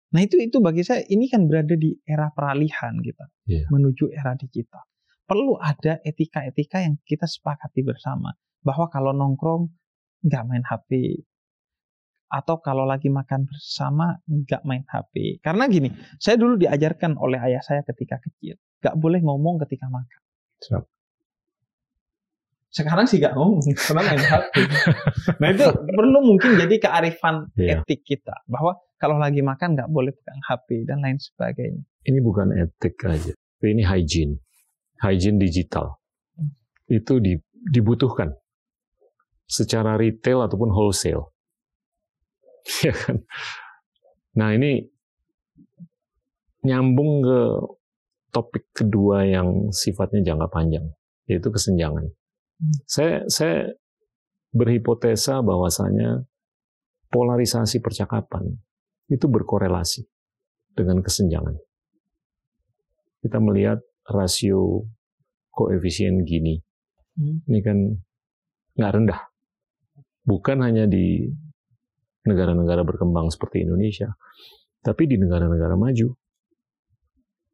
nah itu itu bagi saya ini kan berada di era peralihan kita Iya. menuju era digital perlu ada etika-etika yang kita sepakati bersama bahwa kalau nongkrong nggak main HP atau kalau lagi makan bersama nggak main HP karena gini saya dulu diajarkan oleh ayah saya ketika kecil nggak boleh ngomong ketika makan Siap. Sekarang sih nggak ngomong karena main HP nah itu perlu mungkin jadi kearifan Iya. etik kita bahwa kalau lagi makan nggak boleh pegang HP dan lain sebagainya Ini bukan etik aja, ini hygiene, hygiene digital. Itu di- dibutuhkan secara retail ataupun wholesale. Ya kan? Nah ini nyambung ke topik kedua yang sifatnya jangka panjang, yaitu kesenjangan. Saya saya berhipotesa bahwasanya polarisasi percakapan itu berkorelasi dengan kesenjangan. Kita melihat rasio koefisien Gini, Hmm. ini kan nggak rendah. Bukan hanya di negara-negara berkembang seperti Indonesia, tapi di negara-negara maju.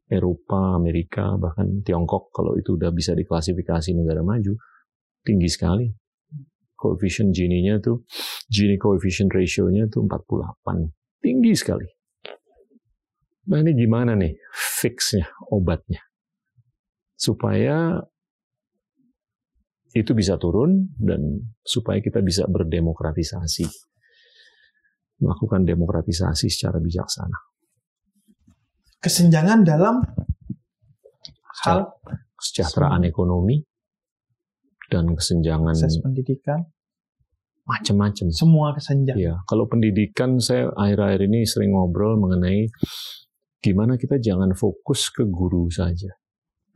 Eropa, Amerika, bahkan Tiongkok, kalau itu udah bisa diklasifikasi negara maju, tinggi sekali. Koefisien Gini-nya tuh, Gini coefficient ratio-nya tuh 48. Tinggi sekali. Nah ini gimana nih fixnya, obatnya? Supaya itu bisa turun dan supaya kita bisa berdemokratisasi. Melakukan demokratisasi secara bijaksana. kesenjangan dalam hal Kesejahteraan ekonomi dan kesenjangan akses pendidikan macam-macam. semua kesenjangan Ya, kalau pendidikan saya akhir-akhir ini sering ngobrol mengenai gimana kita jangan fokus ke guru saja.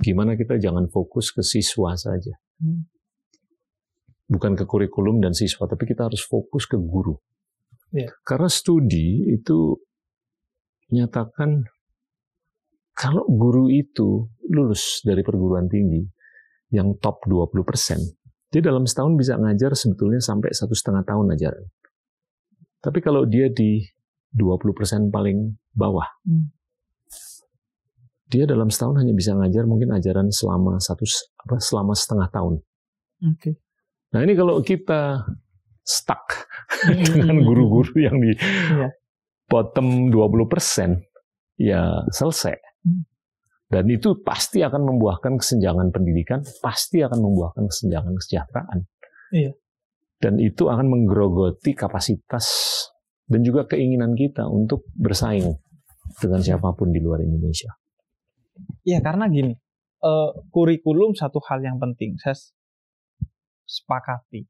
Gimana kita jangan fokus ke siswa saja. Hmm. Bukan ke kurikulum dan siswa, tapi kita harus fokus ke guru. Ya. Karena studi itu nyatakan kalau guru itu lulus dari perguruan tinggi yang top 20 dia dalam setahun bisa ngajar sebetulnya sampai satu setengah tahun ajaran. Tapi kalau dia di 20% paling bawah, Hmm. dia dalam setahun hanya bisa ngajar mungkin ajaran selama satu apa selama setengah tahun. oke Nah ini kalau kita stuck dengan guru-guru yang di Iya. bottom 20%, ya selesai. Hmm. Dan itu pasti akan membuahkan kesenjangan pendidikan, pasti akan membuahkan kesenjangan kesejahteraan. Iya. Dan itu akan menggerogoti kapasitas dan juga keinginan kita untuk bersaing dengan siapa pun di luar Indonesia. Iya karena gini, eh, kurikulum satu hal yang penting, saya sepakati.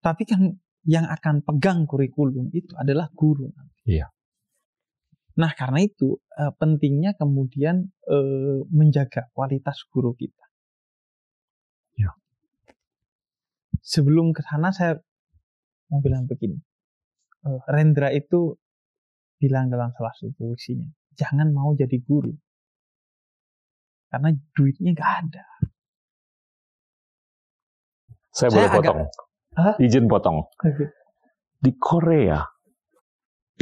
Tapi kan yang akan pegang kurikulum itu adalah guru. Iya. Nah karena itu eh, pentingnya kemudian eh, menjaga kualitas guru kita. Iya. Sebelum ke sana saya mau bilang begini, Eh, Rendra itu bilang dalam salah satu puisinya, jangan mau jadi guru karena duitnya nggak ada. Saya, Saya boleh agak- potong. Hah? Izin potong. Di Korea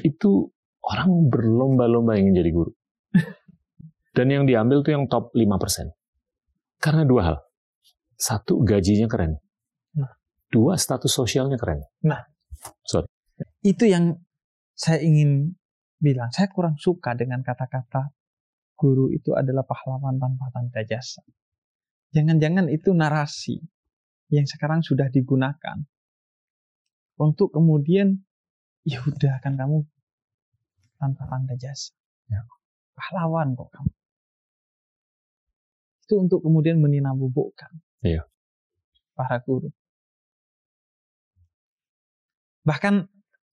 itu orang berlomba-lomba ingin jadi guru. Dan yang diambil tuh yang top 5%. Karena dua hal. Satu, gajinya keren. Nah. Dua, status sosialnya keren. Itu yang saya ingin bilang. Saya kurang suka dengan kata-kata guru itu adalah pahlawan tanpa tanda jasa. Jangan-jangan itu narasi yang sekarang sudah digunakan untuk kemudian ya udah kan kamu tanpa tanda jasa. Ya. Pahlawan kok kamu. Itu untuk kemudian meninabubukkan Iya. para guru. Bahkan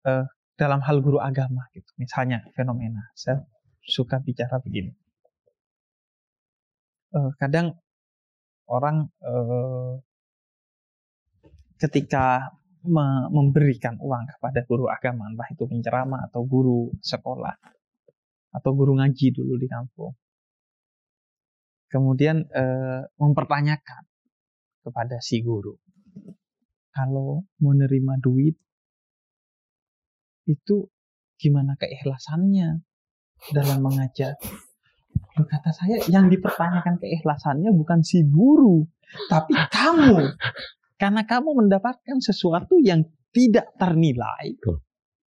eh, dalam hal guru agama gitu, misalnya fenomena, saya suka bicara begini. uh, kadang orang uh, ketika memberikan uang kepada guru agama, entah itu penceramah atau guru sekolah atau guru ngaji dulu di kampung. Kemudian uh, mempertanyakan kepada si guru, kalau menerima duit itu gimana keikhlasannya dalam mengajar? Kata saya, yang dipertanyakan keikhlasannya bukan si guru, tapi kamu. Karena kamu mendapatkan sesuatu yang tidak ternilai.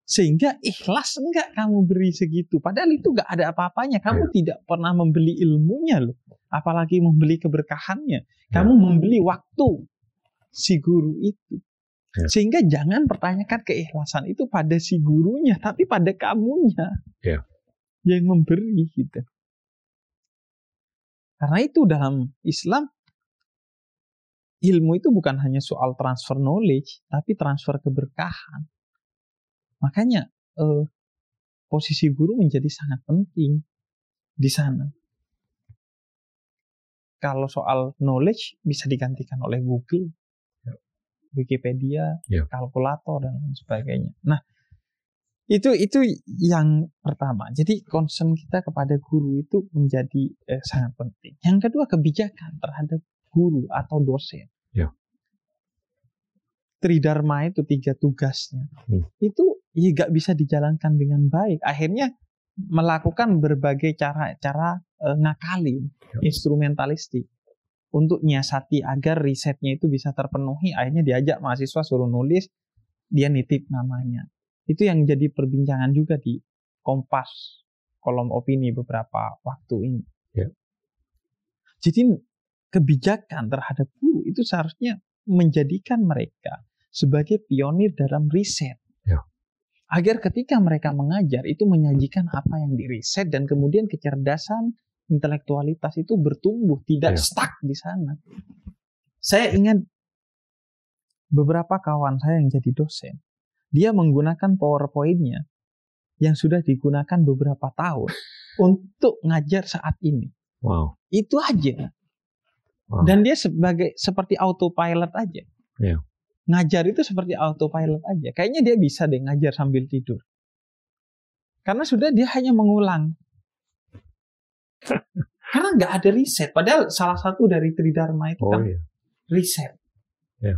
Sehingga ikhlas enggak kamu beri segitu. Padahal itu enggak ada apa-apanya. Kamu ya. tidak pernah membeli ilmunya loh. Apalagi membeli keberkahannya. Kamu ya. membeli waktu si guru itu. Ya. Sehingga jangan pertanyakan keikhlasan itu pada si gurunya, tapi pada kamunya. Ya. Yang memberi gitu. Karena itu dalam Islam ilmu itu bukan hanya soal transfer knowledge, tapi transfer keberkahan. Makanya eh, posisi guru menjadi sangat penting di sana. Kalau soal knowledge bisa digantikan oleh Google, ya. Wikipedia, ya. kalkulator dan lain sebagainya. Nah, itu itu yang pertama. Jadi concern kita kepada guru itu menjadi eh, sangat penting. Yang kedua kebijakan terhadap guru atau dosen. Ya. Tridharma itu tiga tugasnya. Hmm. Itu ya gak bisa dijalankan dengan baik. Akhirnya melakukan berbagai cara-cara eh, ngakalin, ya. instrumentalistik untuk nyiasati agar risetnya itu bisa terpenuhi. Akhirnya diajak mahasiswa suruh nulis, dia nitip namanya itu yang jadi perbincangan juga di Kompas kolom opini beberapa waktu ini. Ya. Jadi kebijakan terhadap guru itu seharusnya menjadikan mereka sebagai pionir dalam riset. Ya. Agar ketika mereka mengajar itu menyajikan apa yang diriset dan kemudian kecerdasan intelektualitas itu bertumbuh, tidak ya. stuck di sana. Saya ingat beberapa kawan saya yang jadi dosen dia menggunakan PowerPoint-nya yang sudah digunakan beberapa tahun untuk ngajar saat ini. Wow. Itu aja. Wow. Dan dia sebagai seperti autopilot aja. Yeah. Ngajar itu seperti autopilot aja. Kayaknya dia bisa deh ngajar sambil tidur. Karena sudah dia hanya mengulang. Karena nggak ada riset. Padahal salah satu dari Tridharma itu oh, kan iya. riset. Yeah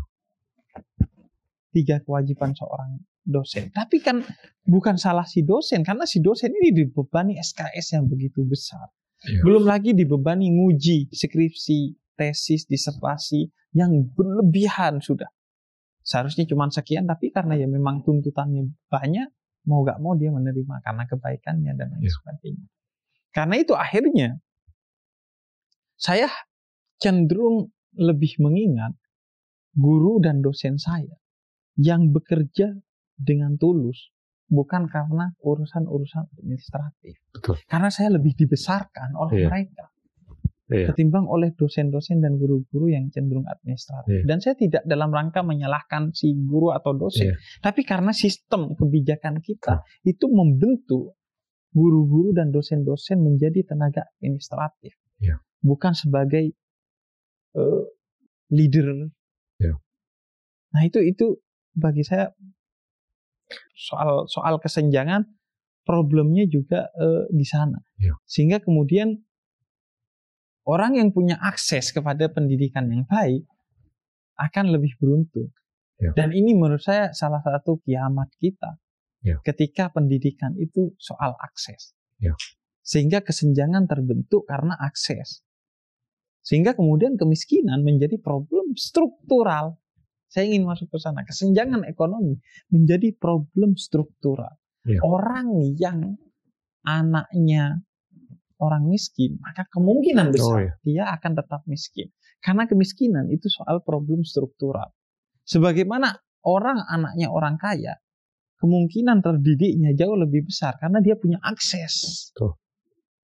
tiga kewajiban seorang dosen. Tapi kan bukan salah si dosen karena si dosen ini dibebani SKS yang begitu besar. Ya. Belum lagi dibebani nguji skripsi, tesis, disertasi yang berlebihan sudah. Seharusnya cuma sekian tapi karena ya memang tuntutannya banyak, mau gak mau dia menerima karena kebaikannya dan lain ya. sebagainya. Karena itu akhirnya saya cenderung lebih mengingat guru dan dosen saya yang bekerja dengan tulus bukan karena urusan-urusan administratif. Betul. Karena saya lebih dibesarkan oleh iya. mereka iya. ketimbang oleh dosen-dosen dan guru-guru yang cenderung administratif. Iya. Dan saya tidak dalam rangka menyalahkan si guru atau dosen, iya. tapi karena sistem kebijakan kita iya. itu membentuk guru-guru dan dosen-dosen menjadi tenaga administratif, iya. bukan sebagai uh, leader. Iya. Nah itu itu bagi saya soal soal kesenjangan problemnya juga uh, di sana. Ya. Sehingga kemudian orang yang punya akses kepada pendidikan yang baik akan lebih beruntung. Ya. Dan ini menurut saya salah satu kiamat kita. Ya. Ketika pendidikan itu soal akses. Ya. Sehingga kesenjangan terbentuk karena akses. Sehingga kemudian kemiskinan menjadi problem struktural saya ingin masuk ke sana. Kesenjangan ekonomi menjadi problem struktural. Ya. Orang yang anaknya orang miskin, maka kemungkinan oh, besar oh, ya. dia akan tetap miskin. Karena kemiskinan itu soal problem struktural. Sebagaimana orang anaknya orang kaya, kemungkinan terdidiknya jauh lebih besar karena dia punya akses Tuh.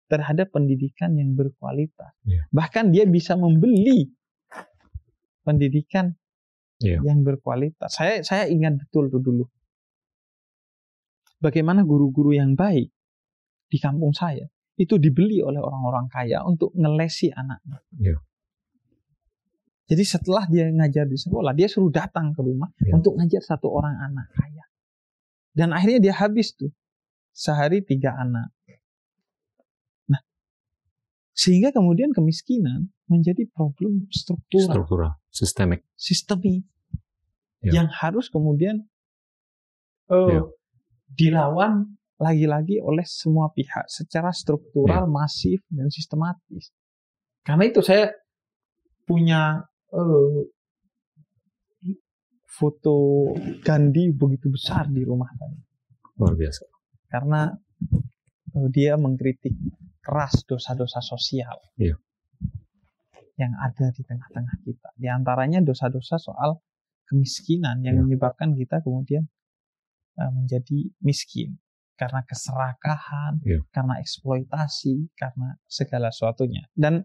terhadap pendidikan yang berkualitas. Ya. Bahkan dia bisa membeli pendidikan yeah. yang berkualitas. Saya saya ingat betul tuh dulu. Bagaimana guru-guru yang baik di kampung saya itu dibeli oleh orang-orang kaya untuk ngelesi anaknya. Ya. Jadi setelah dia ngajar di sekolah, dia suruh datang ke rumah Ya. untuk ngajar satu orang anak kaya. Dan akhirnya dia habis tuh sehari tiga anak. Nah, sehingga kemudian kemiskinan menjadi problem struktural, Struktural, sistemik. sistemik Ya. yang harus kemudian eh, Ya. dilawan lagi-lagi oleh semua pihak secara struktural, Ya. masif dan sistematis. Karena itu saya punya eh, foto Gandhi begitu besar di rumah saya Luar biasa. karena eh, dia mengkritik keras dosa-dosa sosial Iya. yang ada di tengah-tengah kita. Di antaranya dosa-dosa soal kemiskinan yang Iya. menyebabkan kita kemudian eh, menjadi miskin karena keserakahan, Iya. karena eksploitasi, karena segala sesuatunya. Dan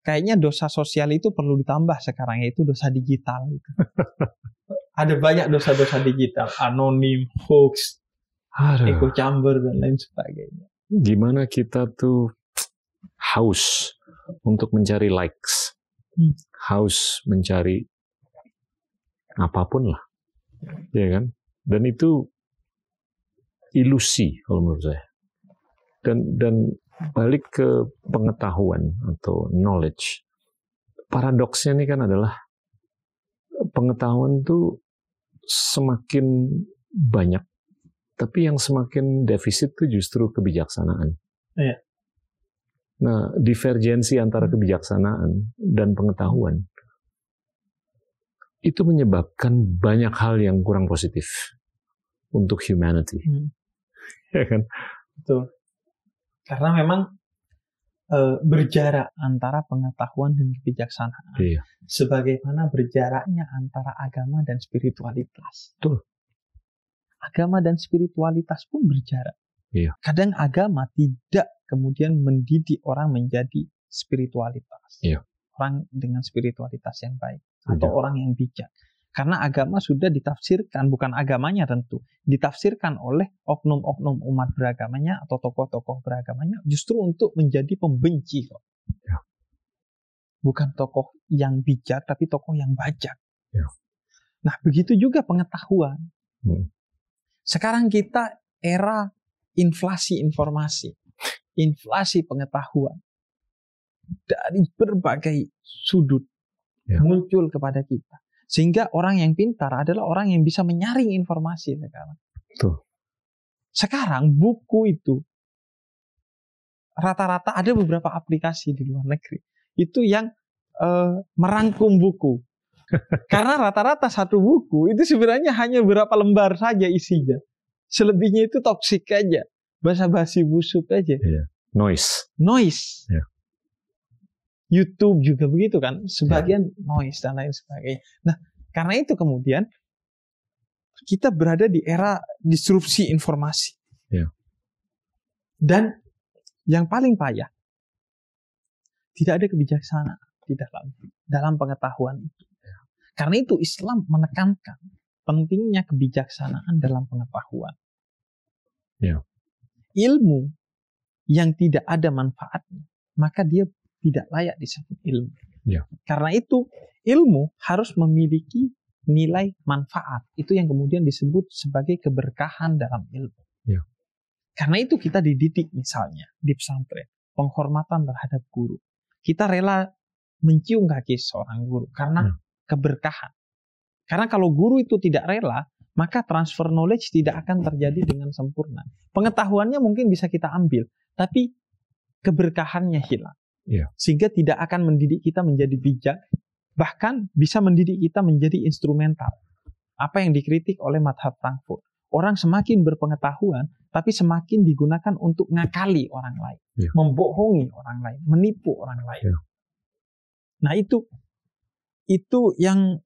kayaknya dosa sosial itu perlu ditambah sekarang yaitu dosa digital itu. Ada banyak dosa-dosa digital, anonim, hoax, Aduh. echo chamber dan lain sebagainya. gimana kita tuh haus untuk mencari likes, Hmm. haus mencari apa pun lah, ya kan? Dan itu ilusi kalau menurut saya. Dan dan balik ke pengetahuan atau knowledge, paradoksnya ini kan adalah pengetahuan tuh semakin banyak tapi yang semakin defisit itu justru kebijaksanaan. Iya. Nah, divergensi antara kebijaksanaan dan pengetahuan itu menyebabkan banyak hal yang kurang positif untuk humanity, Hmm. Ya kan? Betul. Karena memang eh, berjarak antara pengetahuan dan kebijaksanaan. Iya. Sebagaimana berjaraknya antara agama dan spiritualitas. Betul. Agama dan spiritualitas pun berjarak. Iya. Kadang agama tidak kemudian mendidik orang menjadi spiritualitas. Iya. Orang dengan spiritualitas yang baik. Atau orang yang bijak. Karena agama sudah ditafsirkan, bukan agamanya tentu, ditafsirkan oleh oknum-oknum umat beragamanya atau tokoh-tokoh beragamanya justru untuk menjadi pembenci kok. Ya. Bukan tokoh yang bijak, tapi tokoh yang bajak. Ya. Nah, begitu juga pengetahuan. Hmm. Sekarang kita era inflasi informasi, inflasi pengetahuan dari berbagai sudut Ya. muncul kepada kita. Sehingga orang yang pintar adalah orang yang bisa menyaring informasi sekarang. Betul. Sekarang buku itu rata-rata ada beberapa aplikasi di luar negeri itu yang eh, merangkum buku. Karena rata-rata satu buku itu sebenarnya hanya beberapa lembar saja isinya. Selebihnya itu toksik aja. Basa-basi busuk aja. Noise. Noise. Ya. YouTube juga begitu kan. Sebagian noise dan lain sebagainya. Nah, karena itu kemudian kita berada di era disrupsi informasi. Ya. Dan yang paling payah, tidak ada kebijaksanaan di dalam dalam pengetahuan itu. Karena itu Islam menekankan pentingnya kebijaksanaan dalam pengetahuan. Ya. Ilmu yang tidak ada manfaatnya, maka dia tidak layak disebut ilmu. Ya. Karena itu ilmu harus memiliki nilai manfaat. Itu yang kemudian disebut sebagai keberkahan dalam ilmu. Ya. Karena itu kita dididik misalnya di pesantren, penghormatan terhadap guru. Kita rela mencium kaki seorang guru karena Ya. keberkahan. Karena kalau guru itu tidak rela, maka transfer knowledge tidak akan terjadi dengan sempurna. Pengetahuannya mungkin bisa kita ambil, tapi keberkahannya hilang. Iya. Sehingga tidak akan mendidik kita menjadi bijak, bahkan bisa mendidik kita menjadi instrumental. Apa yang dikritik oleh Madhab Frankfurt. Orang semakin berpengetahuan, tapi semakin digunakan untuk ngakali orang lain. Iya. Membohongi orang lain, menipu orang lain. Iya. Nah itu, itu yang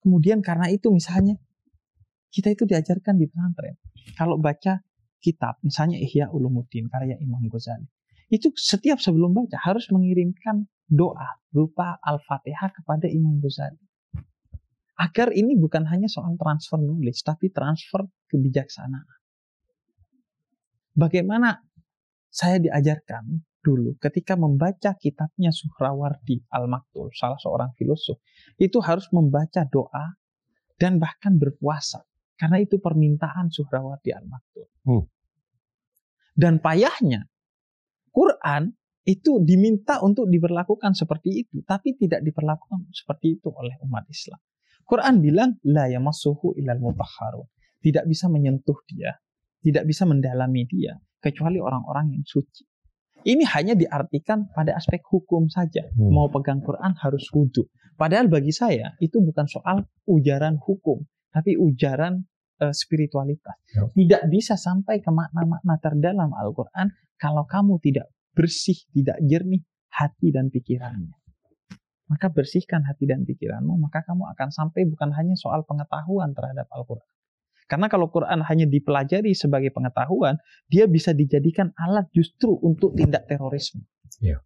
kemudian karena itu misalnya, kita itu diajarkan di pesantren. Kalau baca kitab, misalnya Ihya Ulumuddin, karya Imam Ghazali. Itu setiap sebelum baca harus mengirimkan doa berupa Al-Fatihah kepada Imam Ghazali. Agar ini bukan hanya soal transfer knowledge, tapi transfer kebijaksanaan. Bagaimana saya diajarkan dulu ketika membaca kitabnya Suhrawardi Al-Maktul, salah seorang filosof, itu harus membaca doa dan bahkan berpuasa. Karena itu permintaan Suhrawardi Al-Maktul. Hmm. Dan payahnya, Quran itu diminta untuk diberlakukan seperti itu, tapi tidak diperlakukan seperti itu oleh umat Islam. Quran bilang la yamassuhu ilal mutahharun. Tidak bisa menyentuh dia, tidak bisa mendalami dia kecuali orang-orang yang suci. Ini hanya diartikan pada aspek hukum saja. Hmm. Mau pegang Quran harus wudhu. Padahal bagi saya itu bukan soal ujaran hukum, tapi ujaran uh, spiritualitas. Ya. Tidak bisa sampai ke makna-makna terdalam Al-Quran kalau kamu tidak bersih, tidak jernih hati dan pikirannya. Maka bersihkan hati dan pikiranmu, maka kamu akan sampai bukan hanya soal pengetahuan terhadap Al-Quran, karena kalau Quran hanya dipelajari sebagai pengetahuan, dia bisa dijadikan alat justru untuk tindak terorisme. Yeah.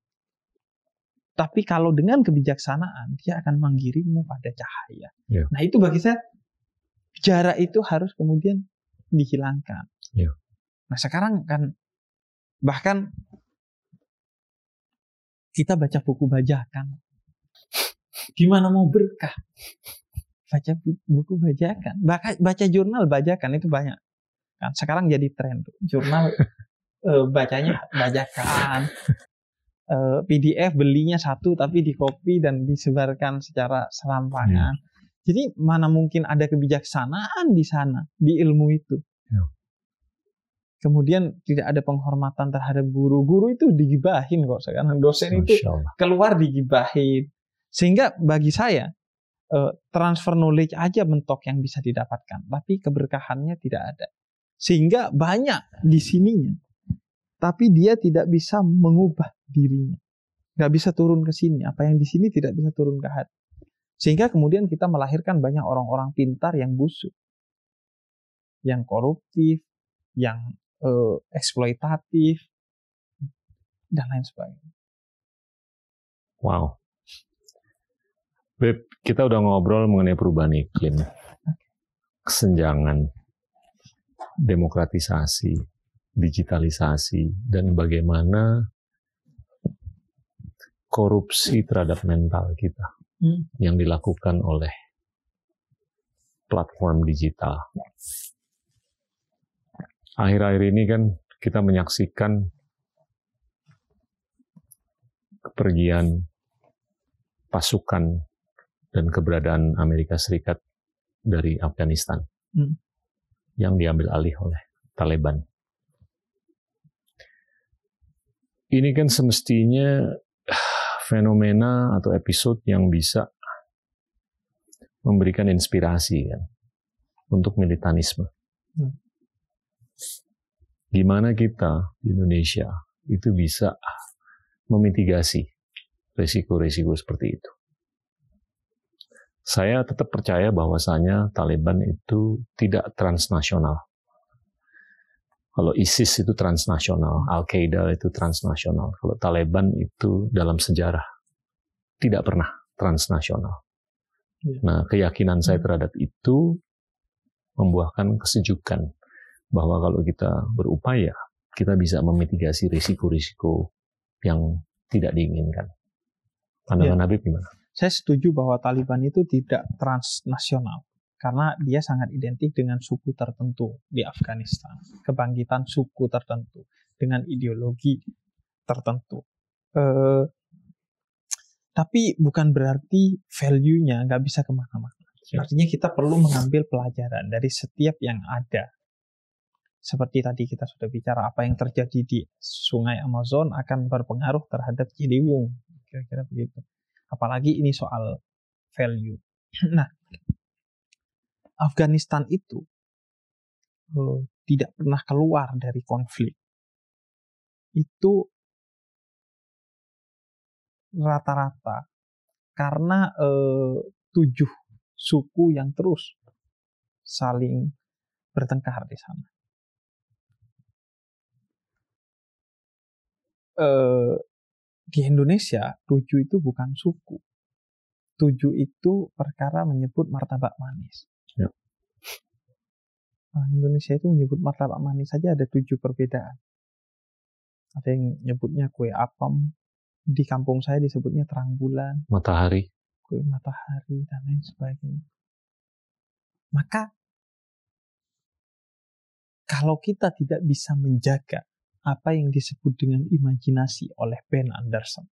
Tapi kalau dengan kebijaksanaan, dia akan menggiringmu pada cahaya. Yeah. Nah itu bagi saya, jarak itu harus kemudian dihilangkan. Yeah. Nah sekarang kan, bahkan kita baca buku bajakan. Gimana mau berkah? baca buku bajakan baca, baca jurnal bajakan itu banyak kan sekarang jadi tren tuh jurnal uh, bacanya bajakan uh, eh, PDF belinya satu tapi di copy dan disebarkan secara serampangan hmm. jadi mana mungkin ada kebijaksanaan di sana di ilmu itu ya. Kemudian tidak ada penghormatan terhadap guru guru itu digibahin kok sekarang dosen itu keluar digibahin sehingga bagi saya uh, transfer knowledge aja mentok yang bisa didapatkan, tapi keberkahannya tidak ada. Sehingga banyak di sininya, tapi dia tidak bisa mengubah dirinya. Nggak bisa turun ke sini. Apa yang di sini tidak bisa turun ke hati. Sehingga kemudian kita melahirkan banyak orang-orang pintar yang busuk. Yang koruptif, yang uh, eksploitatif, dan lain sebagainya. Wow. Beb, kita udah ngobrol mengenai perubahan iklim, kesenjangan, demokratisasi, digitalisasi, dan bagaimana korupsi terhadap mental kita hmm. yang dilakukan oleh platform digital. Akhir-akhir ini kan kita menyaksikan kepergian pasukan dan keberadaan Amerika Serikat dari Afghanistan hmm. yang diambil alih oleh Taliban. Ini kan semestinya fenomena atau episode yang bisa memberikan inspirasi kan untuk militanisme. Hmm. Gimana kita di Indonesia itu bisa memitigasi risiko-risiko seperti itu saya tetap percaya bahwasanya Taliban itu tidak transnasional. Kalau ISIS itu transnasional, Al-Qaeda itu transnasional. Kalau Taliban itu dalam sejarah tidak pernah transnasional. Ya. Nah, keyakinan saya hmm. terhadap itu membuahkan kesejukan bahwa kalau kita berupaya, kita bisa memitigasi risiko-risiko yang tidak diinginkan. Pandangan ya. Habib gimana? Saya setuju bahwa Taliban itu tidak transnasional karena dia sangat identik dengan suku tertentu di Afghanistan, kebangkitan suku tertentu dengan ideologi tertentu. Eh, tapi bukan berarti value-nya nggak bisa ke mana-mana. Artinya kita perlu mengambil pelajaran dari setiap yang ada. Seperti tadi kita sudah bicara apa yang terjadi di sungai Amazon akan berpengaruh terhadap Ciliwung. Kira-kira begitu. Apalagi ini soal value. Nah, Afghanistan itu uh, tidak pernah keluar dari konflik. Itu rata-rata karena uh, tujuh suku yang terus saling bertengkar di sana. Uh, di Indonesia tujuh itu bukan suku. Tujuh itu perkara menyebut martabak manis. Ya. Nah, Indonesia itu menyebut martabak manis saja ada tujuh perbedaan. ada yang nyebutnya kue apem di kampung saya disebutnya terang bulan matahari kue matahari dan lain sebagainya maka kalau kita tidak bisa menjaga apa yang disebut dengan imajinasi oleh Ben Anderson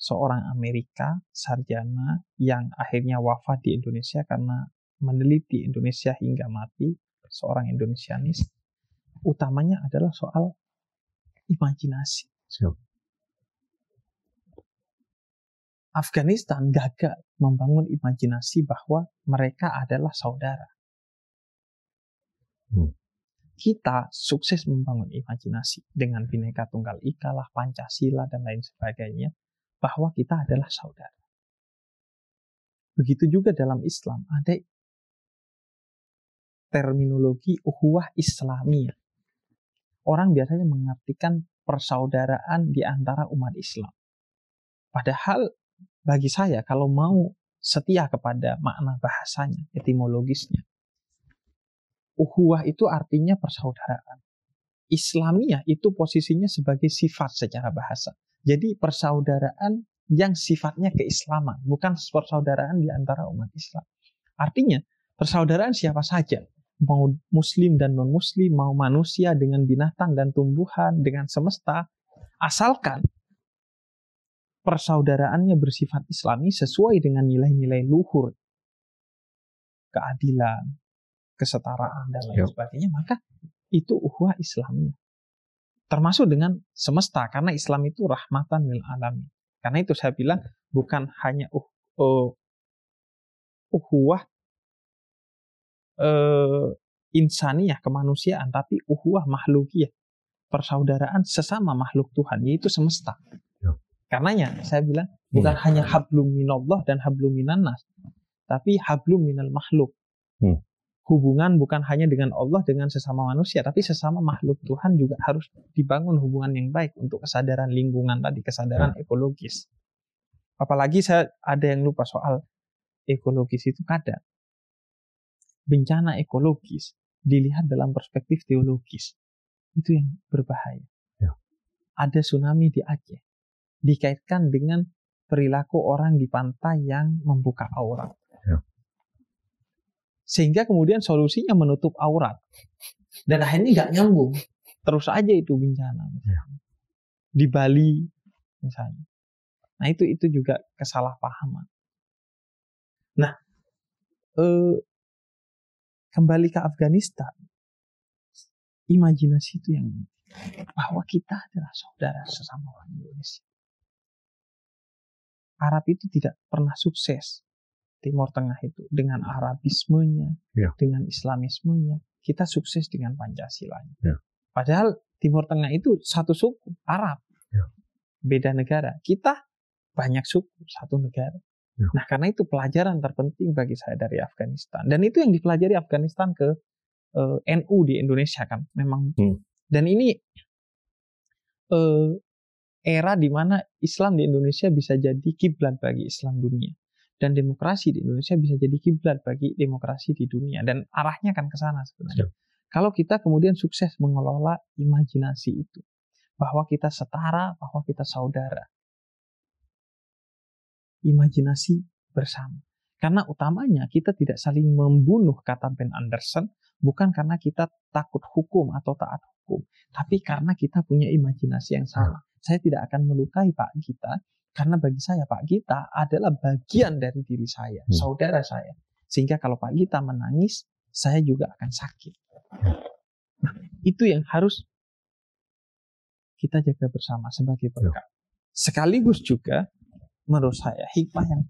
seorang Amerika sarjana yang akhirnya wafat di Indonesia karena meneliti Indonesia hingga mati seorang Indonesianis utamanya adalah soal imajinasi. Siap. Afghanistan gagal membangun imajinasi bahwa mereka adalah saudara. Hmm. Kita sukses membangun imajinasi dengan bineka tunggal ika lah, Pancasila dan lain sebagainya bahwa kita adalah saudara. Begitu juga dalam Islam ada terminologi uhuwah Islamiyah orang biasanya mengartikan persaudaraan di antara umat Islam. Padahal bagi saya kalau mau setia kepada makna bahasanya, etimologisnya, uhuwah itu artinya persaudaraan. Islamiyah itu posisinya sebagai sifat secara bahasa. Jadi persaudaraan yang sifatnya keislaman, bukan persaudaraan di antara umat Islam. Artinya persaudaraan siapa saja, mau muslim dan non muslim, mau manusia dengan binatang dan tumbuhan, dengan semesta, asalkan persaudaraannya bersifat islami sesuai dengan nilai-nilai luhur, keadilan, kesetaraan dan lain sebagainya, maka itu uhwah Islami. Termasuk dengan semesta karena Islam itu rahmatan lil alamin. Karena itu saya bilang bukan hanya uh, uh, uhwah uh, insaniyah kemanusiaan tapi uhuwah makhlukiyah persaudaraan sesama makhluk Tuhan yaitu semesta. Ya. Karenanya saya bilang bukan hmm. hanya hablum minallah dan hablum minannas tapi hablum minal makhluk. Hmm. Hubungan bukan hanya dengan Allah dengan sesama manusia tapi sesama makhluk Tuhan juga harus dibangun hubungan yang baik untuk kesadaran lingkungan tadi, kesadaran ya. ekologis. Apalagi saya ada yang lupa soal ekologis itu kadang bencana ekologis dilihat dalam perspektif teologis itu yang berbahaya. Ya. Ada tsunami di Aceh dikaitkan dengan perilaku orang di pantai yang membuka aurat. Sehingga kemudian solusinya menutup aurat. Dan akhirnya nggak nyambung. Terus aja itu bencana. Ya. Di Bali misalnya. Nah itu itu juga kesalahpahaman. Nah, eh, kembali ke Afghanistan, imajinasi itu yang bahwa kita adalah saudara sesama orang Indonesia. Arab itu tidak pernah sukses Timur Tengah itu dengan Arabismenya, ya. dengan Islamismenya, kita sukses dengan Pancasila. Ya. Padahal Timur Tengah itu satu suku Arab, ya. beda negara. Kita banyak suku satu negara. Ya. Nah, karena itu pelajaran terpenting bagi saya dari Afghanistan. Dan itu yang dipelajari Afghanistan ke uh, eh, NU di Indonesia kan, memang. Hmm. Dan ini uh, era di mana Islam di Indonesia bisa jadi kiblat bagi Islam dunia dan demokrasi di Indonesia bisa jadi kiblat bagi demokrasi di dunia dan arahnya kan ke sana sebenarnya. Ya. Kalau kita kemudian sukses mengelola imajinasi itu bahwa kita setara, bahwa kita saudara, imajinasi bersama. Karena utamanya kita tidak saling membunuh kata Ben Anderson bukan karena kita takut hukum atau taat hukum, tapi karena kita punya imajinasi yang sama. Saya tidak akan melukai Pak Gita karena bagi saya Pak Gita adalah bagian dari diri saya, hmm. saudara saya. Sehingga kalau Pak Gita menangis, saya juga akan sakit. Nah, itu yang harus kita jaga bersama sebagai berkat. Sekaligus juga menurut saya hikmah yang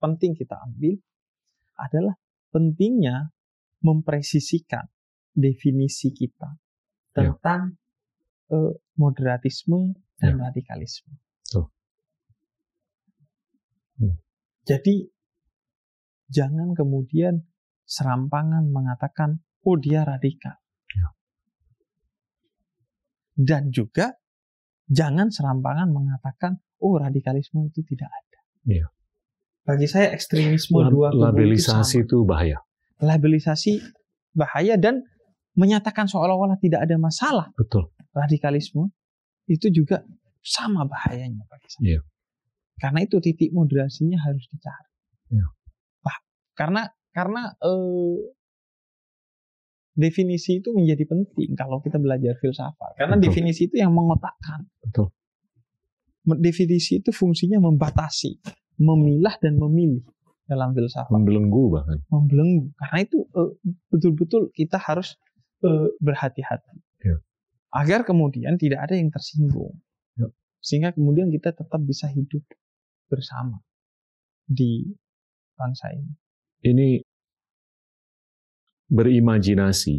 penting kita ambil adalah pentingnya mempresisikan definisi kita ya. tentang ya. uh, moderatisme dan ya. radikalisme. Oh. Hmm. Jadi jangan kemudian serampangan mengatakan oh dia radikal. Ya. Dan juga jangan serampangan mengatakan oh radikalisme itu tidak ada. Iya. Bagi saya ekstremisme Lab, dua labelisasi itu, itu bahaya. Labelisasi bahaya dan menyatakan seolah-olah tidak ada masalah. Betul. Radikalisme itu juga sama bahayanya bagi saya. Iya. Karena itu titik moderasinya harus dicari. Iya. Bah, karena karena eh, definisi itu menjadi penting kalau kita belajar filsafat. Karena Betul. definisi itu yang mengotakkan. Betul. Definisi itu fungsinya membatasi, memilah dan memilih dalam filsafat. Membelenggu bahkan. membelenggu. Karena itu eh, betul-betul kita harus eh, berhati-hati. Ya. Agar kemudian tidak ada yang tersinggung. Ya. Sehingga kemudian kita tetap bisa hidup bersama di bangsa ini. Ini berimajinasi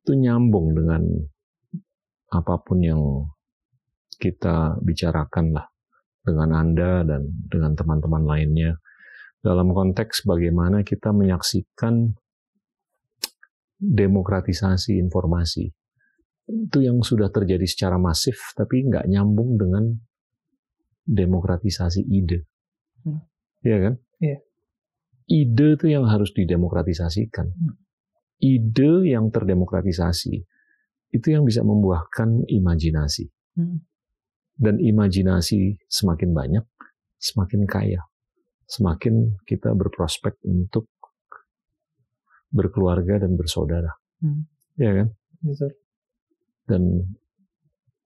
itu nyambung dengan apa pun yang kita bicarakan lah dengan Anda dan dengan teman-teman lainnya dalam konteks bagaimana kita menyaksikan demokratisasi informasi itu yang sudah terjadi secara masif tapi nggak nyambung dengan demokratisasi ide, Hmm. Iya kan? Iya. Ide itu yang harus didemokratisasikan. Hmm. Ide yang terdemokratisasi itu yang bisa membuahkan imajinasi dan imajinasi semakin banyak, semakin kaya, semakin kita berprospek untuk berkeluarga dan bersaudara, Hmm. ya kan? Betul. Dan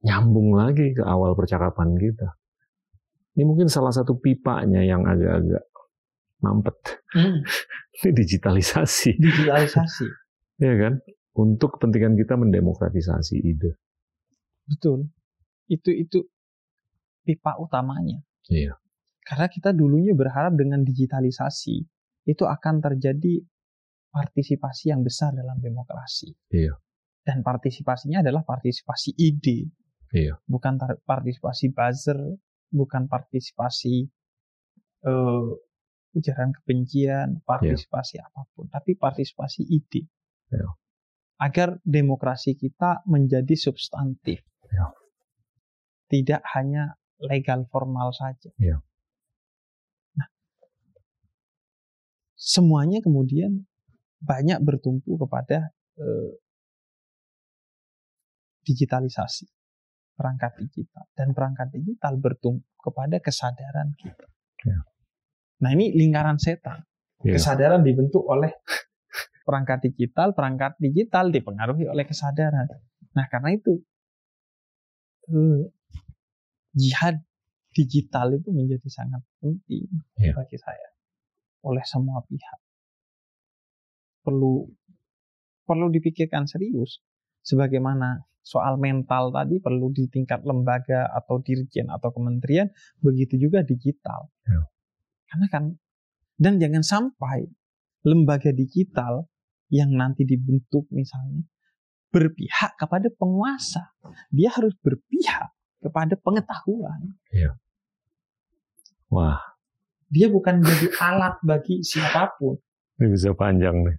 nyambung lagi ke awal percakapan kita. Ini mungkin salah satu pipanya yang agak-agak mampet. Ini digitalisasi, Digitalisasi. ya kan? Untuk kepentingan kita mendemokratisasi ide. Betul. Itu itu pipa utamanya. Iya. Karena kita dulunya berharap dengan digitalisasi itu akan terjadi partisipasi yang besar dalam demokrasi. Iya. Dan partisipasinya adalah partisipasi ide. Iya. Bukan partisipasi buzzer, bukan partisipasi eh, ujaran kebencian, partisipasi apa pun, tapi partisipasi ide. Iya. Agar demokrasi kita menjadi substantif. Iya. Tidak hanya legal formal saja. Iya. Nah, semuanya kemudian banyak bertumpu kepada eh, digitalisasi perangkat digital dan perangkat digital bertumpu kepada kesadaran kita. Iya. Nah ini lingkaran setan. Iya. Kesadaran dibentuk oleh perangkat digital, perangkat digital dipengaruhi oleh kesadaran. Nah karena itu eh, jihad digital itu menjadi sangat penting Iya. bagi saya oleh semua pihak. Perlu perlu dipikirkan serius. Sebagaimana soal mental tadi perlu di tingkat lembaga atau dirjen atau kementerian, begitu juga digital. Iya. Karena kan dan jangan sampai lembaga digital yang nanti dibentuk misalnya berpihak kepada penguasa. Dia harus berpihak kepada pengetahuan. Wah, Dia bukan menjadi alat bagi siapa pun. ini bisa panjang nih.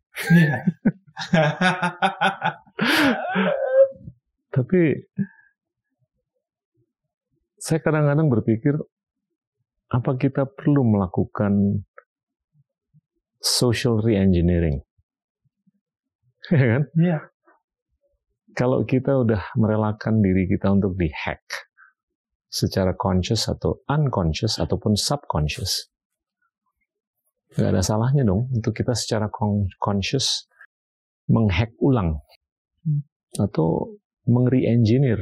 Tapi saya kadang-kadang berpikir apa kita perlu melakukan social re-engineering? Ya kan? Iya. Kalau kita udah merelakan diri kita untuk dihack secara conscious atau unconscious ataupun subconscious, nggak ada salahnya dong untuk kita secara con- conscious menghack ulang Hmm. atau meng-re-engineer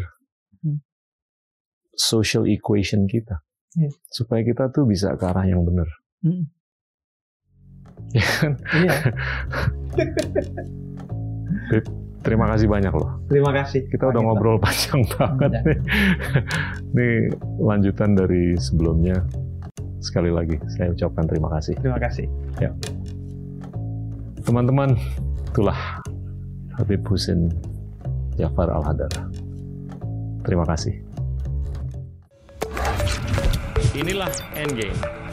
Hmm. social equation kita Iya. supaya kita tuh bisa ke arah yang benar. Hmm. Ya kan? Iya. Terima kasih banyak loh. Terima kasih. Kita udah ngobrol panjang banget Udah. nih. Ini lanjutan dari sebelumnya. Sekali lagi saya ucapkan terima kasih. Terima kasih. Teman-teman, itulah Habib Husin Jafar Al-Hadar. Terima kasih. Inilah Endgame.